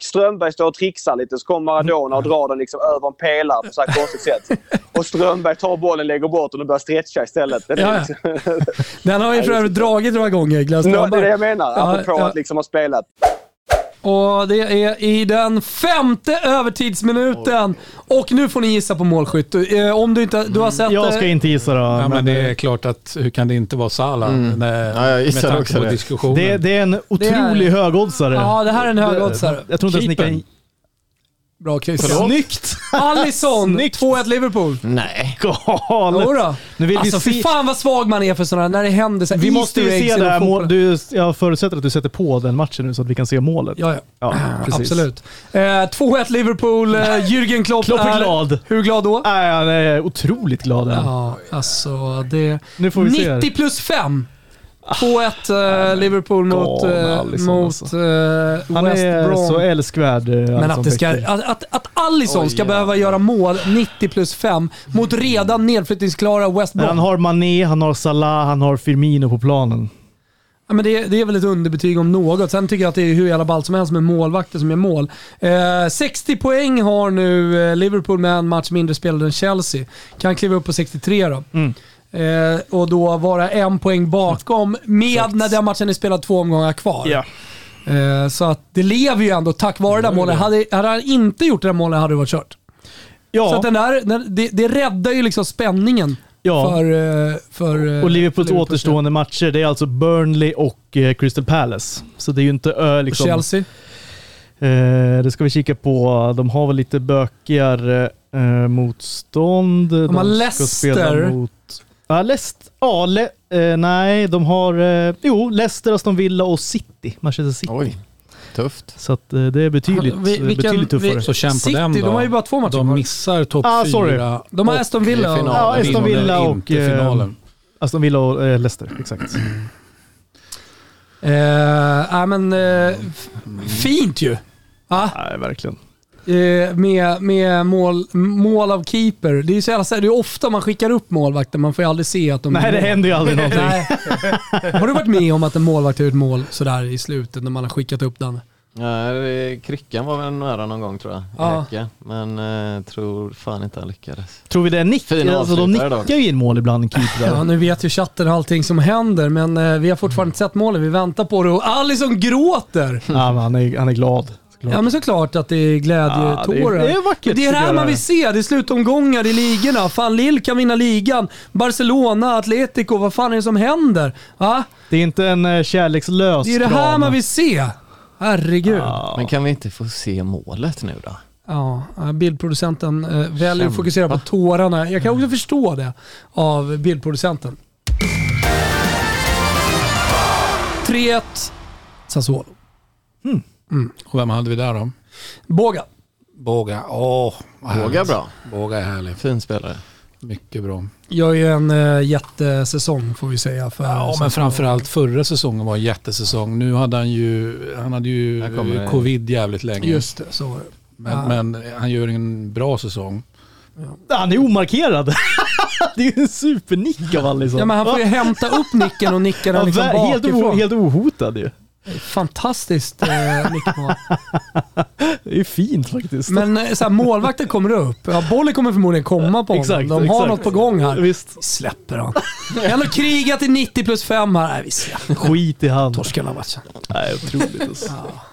Strömberg står och trixar lite så kommer Maradona och drar den liksom över en pelare på så här konstigt sätt. Och Strömberg tar bollen, lägger bort den och börjar stretcha istället. Det är Ja, liksom- Den har ju för övrigt dragit några gånger, Glenn Nå, det är Strömberg. det jag menar. Ja, Apropå ja. att liksom ha spelat. Och det är i den femte övertidsminuten. Och nu får ni gissa på målskytt. Eh, Om du inte du har sett Jag det- ska inte gissa då. Ja, men det är klart att hur kan det inte vara Salah? Mm. Ja, jag gissar också på det. diskussionen. det, det är en otrolig högoddsare. Ja, det här är en högoddsare. Jag tror inte ens ni kan... Bra Christian. Snyggt! Alisson, 2-1 Liverpool. Nej. Galet! Jodå. Nu vill Alltså vi fy se... fan vad svag man är för sådana när det händer så här Vi måste ju Easter eggs se det inom här fotbollen. målet. Du, jag förutsätter att du sätter på den matchen nu så att vi kan se målet. Ja, ja. Ja, precis. Absolut. Eh, 2-1 Liverpool. Eh, Jürgen Klopp, Klopp är glad. Hur glad då? Nej, han är otroligt glad. än. Ja, alltså det... Nu får vi se. 90 plus 5. 2-1 eh, Liverpool mot, eh, Alisson, mot alltså. eh, Han West är Brom. så älskvärd. eh, Men att, det ska, att, att, att Alisson Oj, ska jävlar. behöva göra mål 90 plus 5 mot redan nedflyttningsklara West Men Brom. han har Mané, han har Salah, han har Firmino på planen. Ja, men det, det är väl ett underbetyg om något. Sen tycker jag att det är hur jävla ballt som helst med målvakter som gör mål. Eh, 60 poäng har nu Liverpool med en match mindre spelad än Chelsea. Kan kliva upp på 63 då. Mm. Eh, och då vara en poäng bakom med när den matchen är spelad två omgångar kvar. Ja. Eh, så att det lever ju ändå tack vare det där målet. Hade, hade han inte gjort det där målet hade det varit kört. Ja. Så att den där, den, det, det räddar ju liksom spänningen Ja. för, eh, för eh, Och Liverpools Liverpool. återstående matcher, det är alltså Burnley och eh, Crystal Palace. Så det är ju inte ö, Och liksom... Chelsea. Eh, det ska vi kika på. De har väl lite bökigare eh, motstånd. De, har ska Leicester. spela mot... Ja, Leicester. Ja, Le, eh, nej, de har... Eh, jo, Leicester, Aston Villa och City. Manchester City. Oj, tufft. Så att, eh, det är betydligt, Vi- vilken- betydligt tuffare. vi- Så känn på City, dem då. de har ju bara två matcher De missar topp Ah, sorry. fyra. De har och Aston Villa. finalen. Ja, Aston Vinner Villa och, inte eh, finalen. Aston Villa och eh, Leicester, exakt. Eh, ja, men, eh, f- fint ju. Ja, Nej, verkligen. Eh, med med mål, mål av keeper. Det är ju så jävla, det är ofta man skickar upp målvakter, man får ju aldrig se att de Nej, det händer ju aldrig någonting. Nej. Har du varit med om att en målvakt har gjort mål sådär i slutet när man har skickat upp den? Ja, det- kryckan var väl nära någon gång tror jag. Ja. Men eh, tror fan inte han lyckades. Tror vi det är nick? Fina Alltså, de nickar ju in mål ibland, en keeper. Ja, nu vet ju chatten allting som händer, men eh, vi har fortfarande inte sett målet. Vi väntar på det och Alisson gråter! Ja, men han, är, han är glad. Såklart. Ja men såklart att det är glädjetårar. Ja, det är- det är vackert, det är det här man vill se. Det är slutomgångar i ligorna. Fan, Lille kan vinna ligan. Barcelona, Atletico, vad fan är det som händer? Va? Det är inte en eh, kärlekslös Det är det här drama. man vill se. Herregud. Ja, Men kan vi inte få se målet nu då? ja bildproducenten eh, väljer att fokusera på tårarna. Jag kan också förstå det av bildproducenten. 3-1 Sassuolo. Och vem hade vi där då? Båga. Båga. Åh, Våga härligt. bra. Båga är härlig. Fin spelare. Mycket bra. Gör ju en uh, jättesäsong får vi säga. För Ja, men framförallt förra säsongen var en jättesäsong. Nu hade han ju, han hade ju covid jävligt länge. Just det, så var det. Men, Ja. men han gör en bra säsong. Han är omarkerad. det är ju en supernick av Alisson. Ja, men han får ju hämta upp nicken och nicka den Ja, liksom ver- helt, o, bakifrån. helt ohotad ju. Fantastiskt eh, nickmål. Det är fint faktiskt. Men eh, så här, målvakten kommer upp. Ja, bollen kommer förmodligen komma på honom. Exakt, De har exakt. något på gång här. Visst. Vi släpper han. Han har krigat i 90 plus 5 här. Nej, vi släpper. Skit i han. Torskar den här matchen. Nej, otroligt alltså.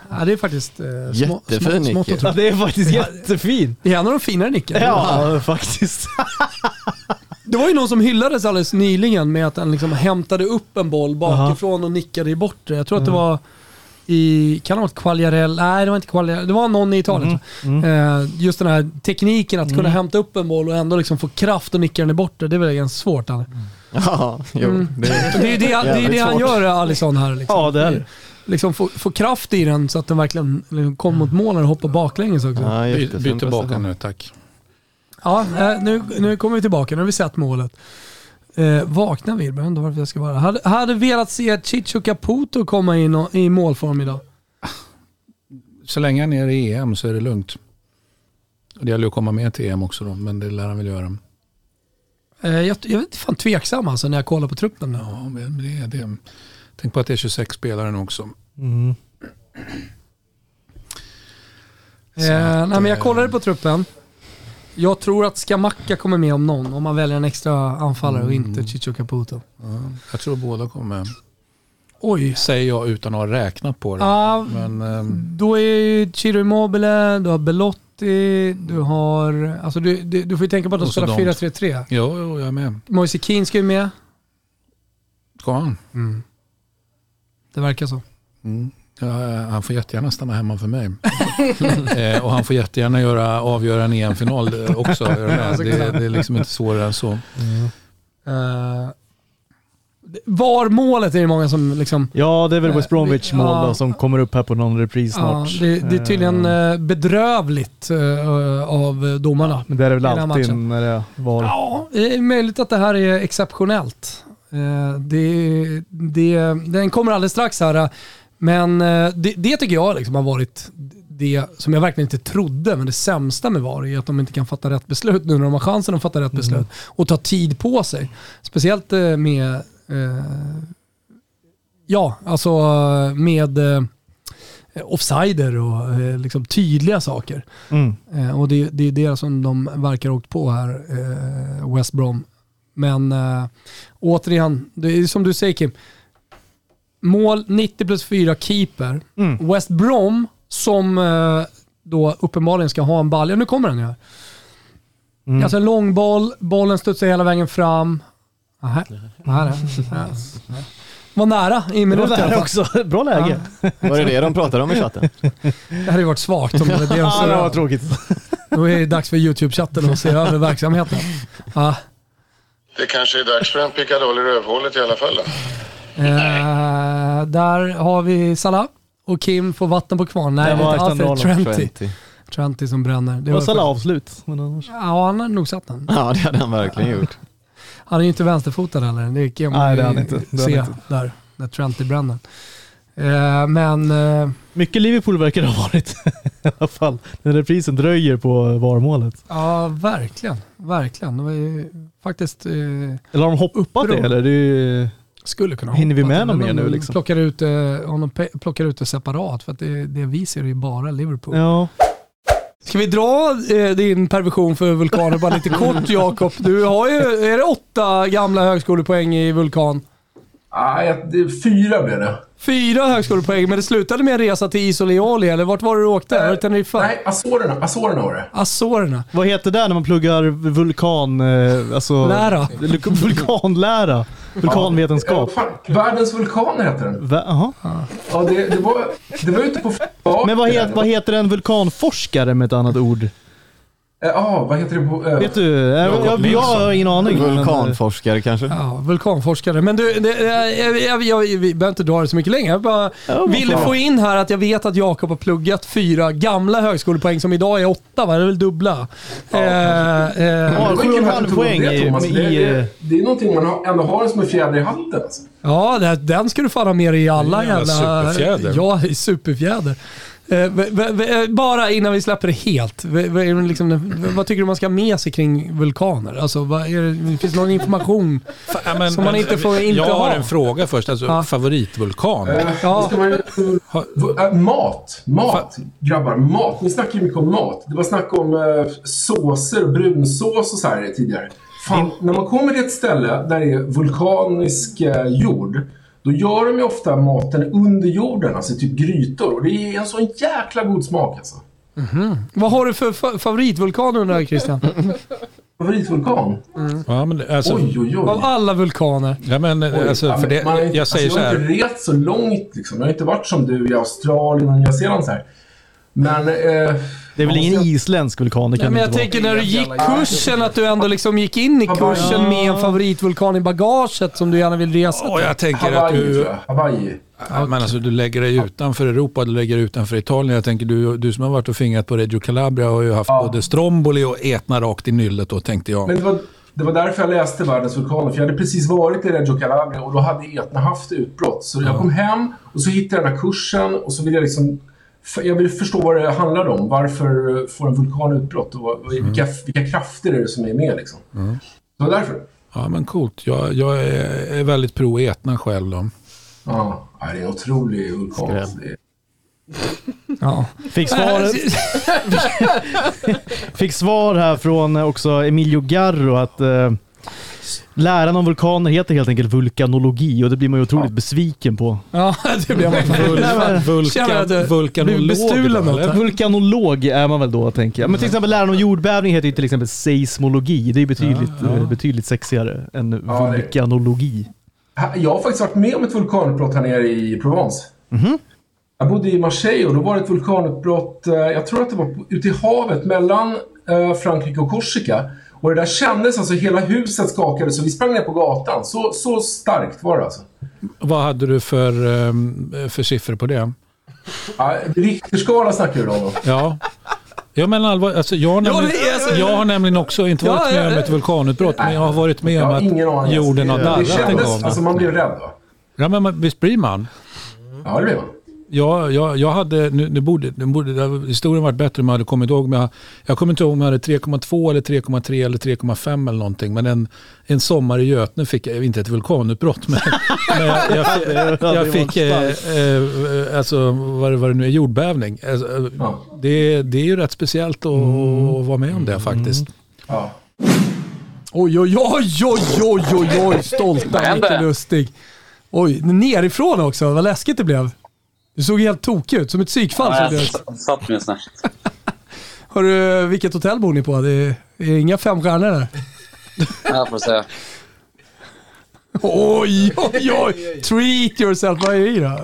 Ja, det är faktiskt eh, små, Jättefin små, och Ja, det är faktiskt jättefint. Det är en av de finare nickarna. Ja, faktiskt. Det var ju någon som hyllades alldeles nyligen med att han liksom hämtade upp en boll bakifrån och nickade i bortre. Jag tror att det var i, kan det ha varit Quagliarell? Nej, det var inte Quagliarell. Det var någon i Italien. tror jag. Eh, just den här tekniken att kunna hämta upp en boll och ändå liksom få kraft och nicka den i bortre. Det är väl ganska svårt. Han. Ja, jo. Mm. Det, Det är ju det, det, är det han gör, Alisson här. Liksom. Ja, det är det. Liksom få, få kraft i den så att den verkligen liksom kommer mot målen och hoppar baklänges också. ja, By, byt tillbaka nu, tack. Ja, eh, nu, nu kommer vi tillbaka. Nu har vi sett målet. Eh, vakna Wilbur, jag undrar varför jag ska vara. Hade, hade velat se Chicho Caputo komma in och, i målform idag. Så länge han är i EM så är det lugnt. Det gäller att komma med till EM också då, men det lär han väl göra. Eh, jag, jag är fan tveksam alltså när jag kollar på truppen nu. Ja, men det är det. Tänk på att det är 26 spelare nu också. Mm. Eh, att, nej, men jag kollade på truppen. Jag tror att Skamacka kommer med om någon, om man väljer en extra anfallare och inte Chicho Caputo. Ja, jag tror båda kommer med. Oj. Säger jag utan att ha räknat på det. Ja, Men ehm, Då är ju Ciro Immobile, du har Belotti, du har... Alltså du, du, du får ju tänka på att de spelar Dont. 4-3-3. jo, jo, jag är med. Moise Keane ska ju med. Ska han? Det verkar så. Mm. Ja, eh, han får jättegärna stanna hemma för mig. eh, och han får jättegärna göra, avgöra en EM-final eh, också. Det, det är liksom inte svårare än så. Uh, var målet är det många som liksom... Ja, det är väl West Bromwich mål Ja. då, som kommer upp här på någon repris Ja, snart. det, det är tydligen Eh, eh, bedrövligt eh, av domarna. Men det är det väl alltid matchen. när det var. Ja, det är möjligt att det här är exceptionellt. Eh, Det, det, den kommer alldeles strax här. Men eh, det, det tycker jag liksom har varit det som jag verkligen inte trodde, men det sämsta med VAR är att de inte kan fatta rätt beslut nu när de har chansen att fatta rätt beslut och ta tid på sig. Speciellt eh, med... eh, ja, alltså med eh, offsider och eh, liksom tydliga saker. Mm. Eh, och det, det är det som de verkar ha åkt på här, eh, West Brom. Men återigen, det är som du säger Kim. Mål 90 plus 4 keeper. Mm. West Brom som eh, då uppenbarligen ska ha en balja. Nu kommer den ju här. Mm. Alltså en lång boll, bollen studsar hela vägen fram. Aha. Den. Var nära i Det var minuten. alla där fall. också. Bra läge. Var det det de pratade om i chatten? Det hade ju varit svagt om det var det de Ja, det var tråkigt. Då är det dags för YouTube-chatten att se över verksamheten. Ja. Det kanske är dags för en pickadoll i rövhålet i alla fall då. Eh, där har vi Salah och Kim får vatten på kvarn. Nej, Det var är inte. Alexander Trenty. Trenty. Som bränner. Det var Salah avslut. Annars... Ja, han har nog satt den. Ja, det hade han verkligen gjort. Han är ju inte vänsterfotad heller. Det kan man Nej, ju det är han inte. Det se inte. där, när Trenty bränner. Eh, men eh, Mycket Liverpool verkar det ha varit i alla fall. När reprisen dröjer på VAR-målet. ja, verkligen. Verkligen. Det var ju faktiskt... Eh, Eller har de hoppat Uppror. det? Eller? Det är ju... skulle kunna Hinner vi med men mer nu, liksom? Plockar ut, eh, om de plockar ut det separat. För att det, det vi ser är ju bara Liverpool. Ja. Ska vi dra eh, din perversion för vulkaner bara lite kort Jakob? Du har ju, är det åtta gamla högskolepoäng i vulkan? Nej, det, fyra blev det. Fyra högskolepoäng, men det slutade med en resa till Isolioli, eller vart var det du åkte? Var det Teneriffa? Nej, Azorerna, Azorerna var det. Azorerna. Vad heter det när man pluggar vulkan... eh, Alltså, Lära. Vulkanlära. Vulkanvetenskap. Ja, Världens vulkaner hette den. Va? Jaha. Ja, det, det, var, det var ute på... Men vad, het, vad heter en vulkanforskare med ett annat ord? Eh, Ja, vad heter det på... eh, Vet du? Jag, jag, jag har ingen aning. men, eh, Vulkanforskare kanske? Ja, vulkanforskare. Men du, det, jag, jag, jag, vi behöver inte dra det så mycket längre. Jag bara ville få in här att jag vet att Jakob har pluggat fyra gamla högskolepoäng som idag är åtta, va? Det är väl dubbla? Eh, eh, Ja, det poäng det, Thomas. i- Det, det, det är någonting man har- ändå har som en fjäder i hatten. Alltså. Ja, det, den ska du fan ha med dig i alla är jävla... superfjäder. Ja, superfjäder. Eh, v- bara innan vi släpper det helt. Liksom, vad tycker du man ska ha med sig kring vulkaner? Alltså, vad är det, finns det någon information Ja, men- som man inte får inte Jag har ha? en fråga först. Alltså, Ja. Favoritvulkan? Eh, Ja. man, äh, mat. Mat. Grabbar, mat. Ni snackar ju mycket om mat. Det var snack om eh, såser brunsås och så här tidigare. Fan, när man kommer till ett ställe där det är vulkanisk eh, jord, då gör de ju ofta maten under jorden, alltså typ grytor. Och det är en sån jäkla god smak alltså. Vad har du för fa- favoritvulkan undrar jag, Christian? Favoritvulkan? Ja, men det- alltså, Oj, oj, oj. Av alla vulkaner. ja, men, Oj, alltså, ja, men det, man inte- jag säger alltså, så Jag har inte rest så långt liksom. Jag har inte varit som du i Australien och Nya Zeeland så här. Men... Eh, Det är väl ingen isländsk vulkan? Det Nej, kan men det jag vara. tänker när du gick kursen, att du ändå liksom gick in i kursen med en favoritvulkan i bagaget som du gärna vill resa Och till. jag tänker att du... Hawaii. Ja, Men alltså, du lägger dig utanför Europa, du lägger dig utanför Italien. Jag tänker du, du som har varit och fingrat på Reggio Calabria har ju haft både stromboli och etna rakt i nyllet då tänkte jag. Men det var, det var därför jag läste Världens vulkaner. För jag hade precis varit i Reggio Calabria och då hade Etna haft utbrott. Så jag kom hem och så hittade jag den här kursen och så ville jag liksom... Jag ville förstå vad det handlade om. Varför får en vulkan utbrott och vad, vilka, vilka krafter är det som är med liksom. Det var därför. Ja men coolt. Jag, jag är, väldigt pro etna själv då. Ja, det är en otrolig vulkan. Ja. Fick svar, fick svar här från också Emilio Garro att eh, läran om vulkaner heter helt enkelt vulkanologi och det blir man ju otroligt besviken på. Ja, det blev man vulkan, blir vulkanolog. Vulkanolog är man väl då tänker jag. Men till exempel läran om jordbävning heter ju till exempel seismologi. Det är betydligt, eh, betydligt sexigare än Ja, det- vulkanologi. Jag har faktiskt varit med om ett vulkanutbrott här nere i Provence. Mhm. Jag bodde i Marseille och då var det ett vulkanutbrott, eh, jag tror att det var ute i havet mellan eh, Frankrike och Korsika. Och det där kändes, alltså hela huset skakade så vi sprang ner på gatan. Så, så starkt var det alltså. Vad hade du för, ehm, för siffror på det? Ja, Richterskala snackar du om. Ja. Ja men allvar, alltså jag, har nämligen, alltså- jag har nämligen också inte varit med om ett vulkanutbrott, men jag har varit med Jag om att jorden har darrat en gång. alltså man blev rädd va? Ja men visst blir man? Ja, det blev man. Ja, jag, jag hade, nu, nu borde, nu borde historien varit bättre om jag hade kommit ihåg. Men jag, jag kommer inte ihåg om jag hade 3,2 eller 3,3 eller 3,5 eller någonting. Men en, en sommar i Götene fick jag, inte ett vulkanutbrott, men, men jag, jag, jag, jag fick, eh, eh, alltså vad, det- vad det nu är, jordbävning. Alltså, eh, det, det är ju rätt speciellt att, att vara med om det faktiskt. Ja. Oj, oj, oj, oj, oj, oj, oj, stolta? Micke Lustig. Oj, nerifrån också, vad läskigt det blev. Du såg helt tokig ut, som ett psykfall. Ja, jag satt mig snart. Hörru, vilket hotell bor ni på? Det är, det är inga fem stjärnor där. Jag får se. Oj, oj, oj. Treat yourself. Vad är det i då?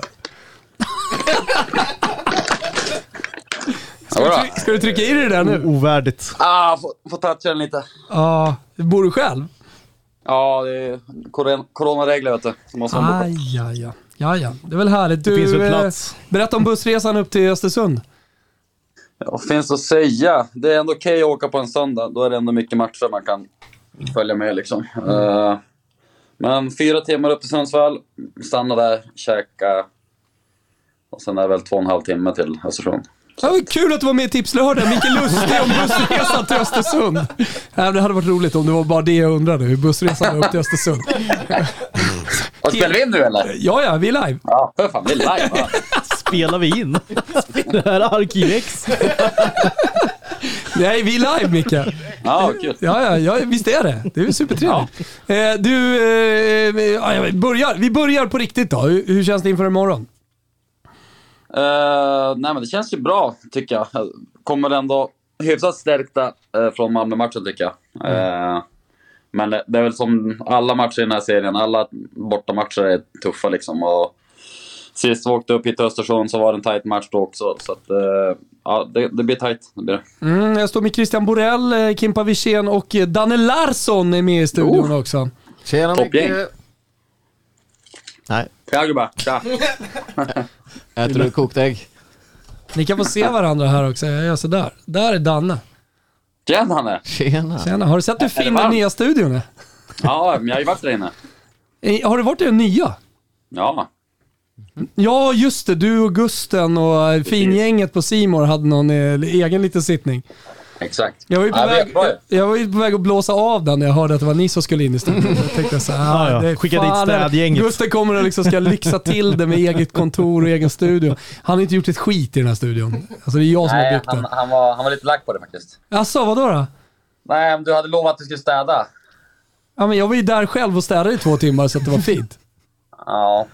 Ska du, ska du trycka i dig det där nu? Ovärdigt. Ah, får, får toucha den lite. Ja, bor du själv? Ja, det är coronaregler vet du. Måste man boka. Aj, ja, ja. Det är väl härligt. Du, Det finns väl eh, plats. berätta om bussresan upp till Östersund. Ja, finns att säga. Det är ändå okej att åka på en söndag. Då är det ändå mycket matcher man kan följa med liksom. Eh, men fyra timmar upp till Sundsvall, stanna där, käka. Och sen är det väl två och en halv timme till Östersund. Ja, kul att du var med i Tipslördag. Mikael Lustig om bussresan till Östersund. Ja, det hade varit roligt om det var bara det jag undrade, hur bussresan upp till Östersund. Och spelar vi in nu eller? Ja, ja, vi är live. Ja, för fan, vi är live. va? Spelar vi in? Det här är Arkivex. Nej, vi är live Micke. Ja, kul. Ja, ja, ja, visst är det. Det är supertrevligt. Eh, du, eh, ja, ja, vi börjar, vi börjar på riktigt då. Hur, hur känns det inför imorgon? Eh, nej men det känns ju bra tycker jag. Kommer ändå hyfsat stärkta uh, från Malmö-matchen tycker jag. Eh, men det, det är väl som alla matcher i den här serien, alla bortamatcher är tuffa liksom. Och sist vi åkte upp hit till Östersund så var det en tight match då också. Så att, eh, ja, det, det blir tight. Det blir det. Mm, jag står med Christian Borell, eh, Kimpa Wirsén och eh, Danne Larsson är med i studion också. Tjena Toppgäng. Nej, Ja gubbar, tja! äter du kokt ägg? Ni kan få se varandra här också. Jag gör sådär. Där är Danne. Tjena Hanne! Tjena. Tjena. Har du sett hur fin den nya studion är? Ja, men jag har ju varit där inne. Har du varit i den nya? Ja. Ja, just det. Du och Gusten och fingänget på Simor hade någon eh, egen liten sittning. Exakt. Jag var, ju på Ja, väg, jag, jag var ju på väg att blåsa av den när jag hörde att det var ni som skulle in i studion. Jag tänkte så här, Ja, ja. det är Skicka dit städgänget. Gusten kommer och liksom ska lyxa till det med eget kontor och egen studio. Han har inte gjort ett skit i den här studion. Alltså det är jag som har Nej, byggt han, den. han, var, han var lite lack på det faktiskt. Jaså, vadå då? Nej, men du hade lovat att du skulle städa. Ja, men jag var ju där själv och städade i två timmar så att det var fint. Ja.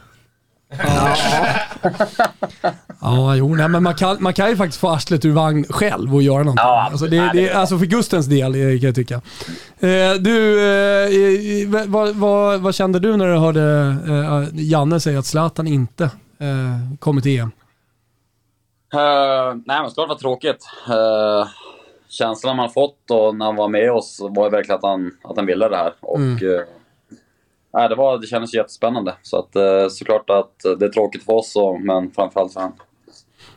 Ja, jo, nej, men man kan, man kan ju faktiskt få arslet ur vagn själv och göra någonting. Ja, alltså, det, det, alltså för Gustens del eh, kan jag tycka. Eh, du, eh, eh, vad, vad, vad kände du när du hörde eh, Janne säga att Zlatan inte eh, kommer till EM? Uh, nej, men såklart var tråkigt. Uh, känslan man fått och när han var med oss var verkligen att han, att han ville det här. Och, Mm. eh, nej, det, var, det kändes jättespännande. Så att, uh, såklart att det är tråkigt för oss, och, men framförallt för honom.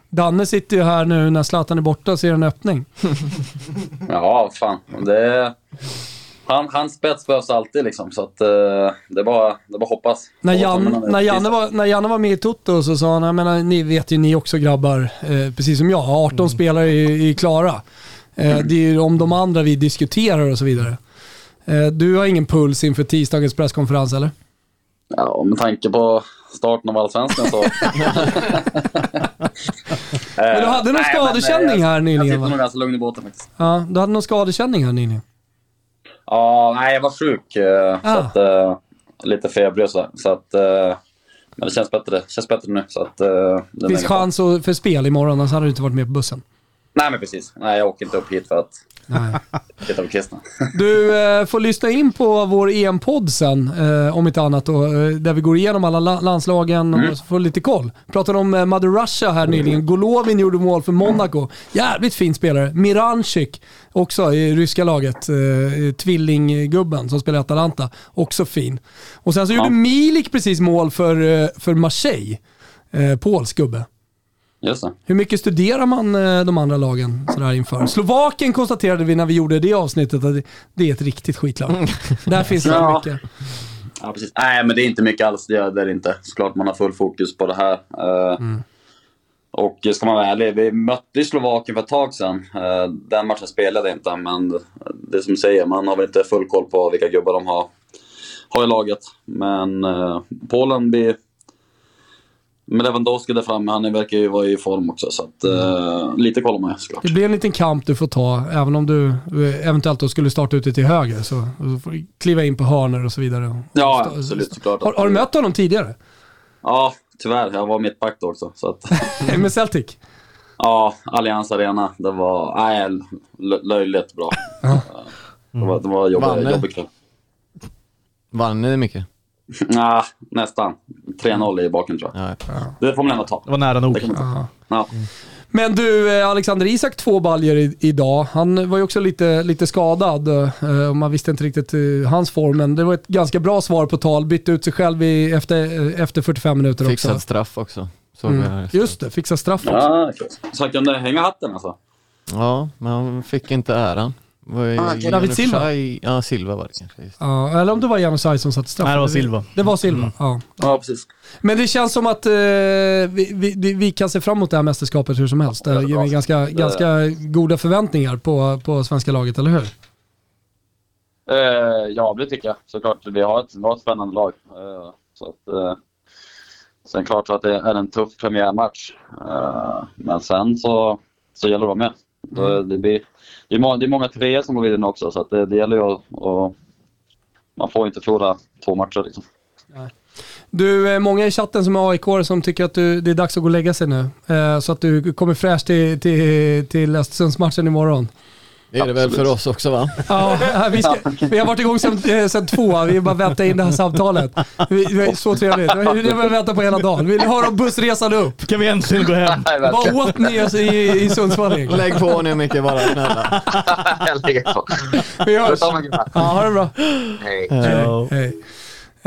Danne sitter ju här nu när Zlatan är borta och ser en öppning. Ja, fan. Det, han, hans spets behövs alltid liksom. Så att, eh, det är bara det är bara att hoppas. När, Jan, när, Janne var, när Janne var med i Toto så sa han, jag menar, ni vet ju ni också grabbar, eh, precis som jag, 18 spelare är, är klara. Eh, det är ju om de andra vi diskuterar och så vidare. Eh, du har ingen puls inför tisdagens presskonferens eller? Ja, med tanke på starten av Allsvenskan så... Men du hade någon Nej, men, skadekänning eh, här Jag nyligen sitter va? nog ganska lugn i båten faktiskt. Ja, du hade någon skadekänning här nyligen. Ja, nej jag var sjuk. eh, Så Ah. att, eh, lite febrig och sådär. Så att, eh, men det känns bättre, det känns bättre nu. Så att, eh, det Finns chans för spel imorgon, annars hade du inte varit med på bussen. Nej men precis. Nej jag åker inte upp hit för att titta på kristna. Du eh, får lyssna in på vår EM-podd sen, eh, om inte annat, då, eh, där vi går igenom alla la- landslagen och Mm. får lite koll. Pratade om eh, Mother Russia här nyligen. Golovin gjorde mål för Monaco. Jävligt fin spelare. Miranchik, också i ryska laget. Eh, tvillinggubben som spelar i Atalanta. Också fin. Och sen så gjorde Milik precis mål för, eh, för Marseille. Eh, polsk gubbe. Just det. Hur mycket studerar man eh, de andra lagen sådär inför? Slovakien konstaterade vi när vi gjorde det avsnittet att det- är ett riktigt skitlag. Där finns det Ja. mycket. Ja, precis. Nej, men det är inte mycket alls. Det är det inte. Såklart man har full fokus på det här. Eh, Och ska man vara ärlig, vi mötte Slovakien för ett tag sedan. Eh, Den matchen spelade inte, men det som du säger, man har väl inte full koll på vilka gubbar de har, har i laget. Men Polen blir... Med Lewandowski där framme, han verkar ju vara i form också. Så att, eh, lite koll har man ju såklart. Det blir en liten kamp du får ta, även om du eh, eventuellt då skulle starta ute till höger. Så, så får du kliva in på hörnor och så vidare. Ja, absolut såklart. Har, har du mött honom tidigare? Ja, tyvärr. Jag var mittback då också. Så att, Med Celtic? ja, Allians Arena. Det var nej, lö- löjligt bra. Det var, det var jobbig, jobbig kväll. Vann ni mycket? Nah, nästan. 3-0 i baken tror jag. Det får man ändå ta. Det var nära nog. Det. Ja. Men du, eh, Alexander Isak två baljer idag. Han var ju också lite, lite skadad eh, man visste inte riktigt eh, hans form. Men det var ett ganska bra svar på tal. Bytte ut sig själv i, efter, efter 45 minuter också. Fixad straff också. Mm. Just det, fixa straff också. Ja, så han kunde hänga hatten alltså. Ja, men han fick inte äran. Var Ah. David Silva? Ja, Silva var det kanske. Just. Ja, eller om det var Janusaj som satte straff. Nej, det var Silva. Det var Silva, ja. Ja, precis. Men det känns som att eh, vi, vi, vi- kan se fram emot det här mästerskapet hur som helst. Det ger ganska, ganska goda förväntningar på, på svenska laget, eller hur? Eh, ja, det tycker jag såklart. Vi har ett, vi har ett spännande lag. Eh, så att, eh, sen klart så att det är en tuff premiärmatch. Eh, men sen så, så gäller det att vara med. Då, det, blir, det, är många, det är många treor som går vidare också så att det, det gäller ju att... Och, man får inte förlora två matcher liksom. Du, eh, många i chatten som är aik som tycker att du, det är dags att gå och lägga sig nu. Eh, så att du kommer fräsch till, till, till Östersundsmatchen imorgon. Det är det väl för oss också va? Ja, vi, ska, vi har varit igång sedan, eh, två, vi bara väntar in det här samtalet. Vi, vi, är så trevligt. Det har vi väntat på hela dagen. Vill ni höra om bussresan upp? Kan vi äntligen gå hem? Vad åt ni i, i Sundsvall? Lägg på nu Micke bara, snälla. Jag lägger på. Vi hörs. Ja, ha det bra. Hej. Hej. Hej.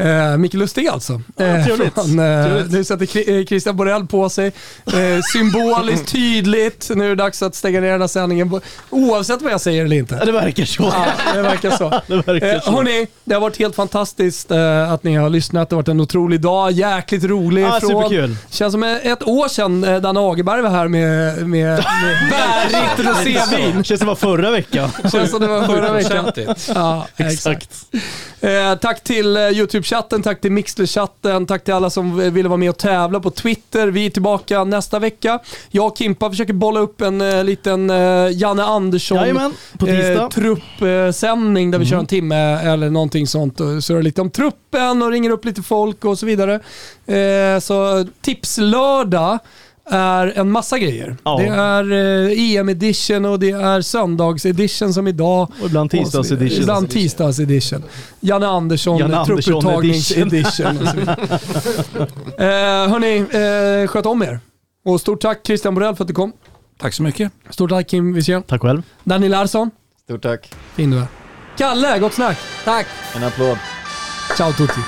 Eh, Micke Lustig alltså. Eh, trevligt. från, eh, nu sätter eh, Christian Borell på sig. Eh, symboliskt tydligt. Nu är det dags att stänga ner den här sändningen. Oavsett vad jag säger eller inte. Det verkar så. Ja, det verkar så. Det verkar Eh, så. hörni, det har varit helt fantastiskt eh, att ni har lyssnat. Det har varit en otrolig dag. Jäkligt rolig. Ja, superkul. Känns som ett år sedan Danne Agerberg var här med, med, med bärigt rosévin. Känns som det var förra veckan. Känns som det var förra veckan. Ja, exakt. Eh, tack till eh, YouTube-chatten, tack till Mixler-chatten, tack till alla som ville vara med och tävla på Twitter. Vi är tillbaka nästa vecka. Jag och Kimpa försöker bolla upp en eh, liten eh, Janne Andersson Jajamän, på tisdag. eh, där vi kör en timme eller någonting sånt och surrar lite om truppen och ringer upp lite folk och så vidare. Eh, så tipslördag är en massa grejer. Ja. Det är eh, EM-edition och det är söndags-edition som idag. Och ibland tisdags-edition. Ibland tisdags-edition. Janne Andersson, Janne Andersson trupputtagningsedition. eh, hörni, eh, sköt om er. Och stort tack Christian Borell för att du kom. Tack så mycket. Stort tack Kim Wirsén. Tack själv. Daniel Larsson. Stort tack. Fin du är. Kalle, gott snack. Tack. En applåd. Ciao tutti.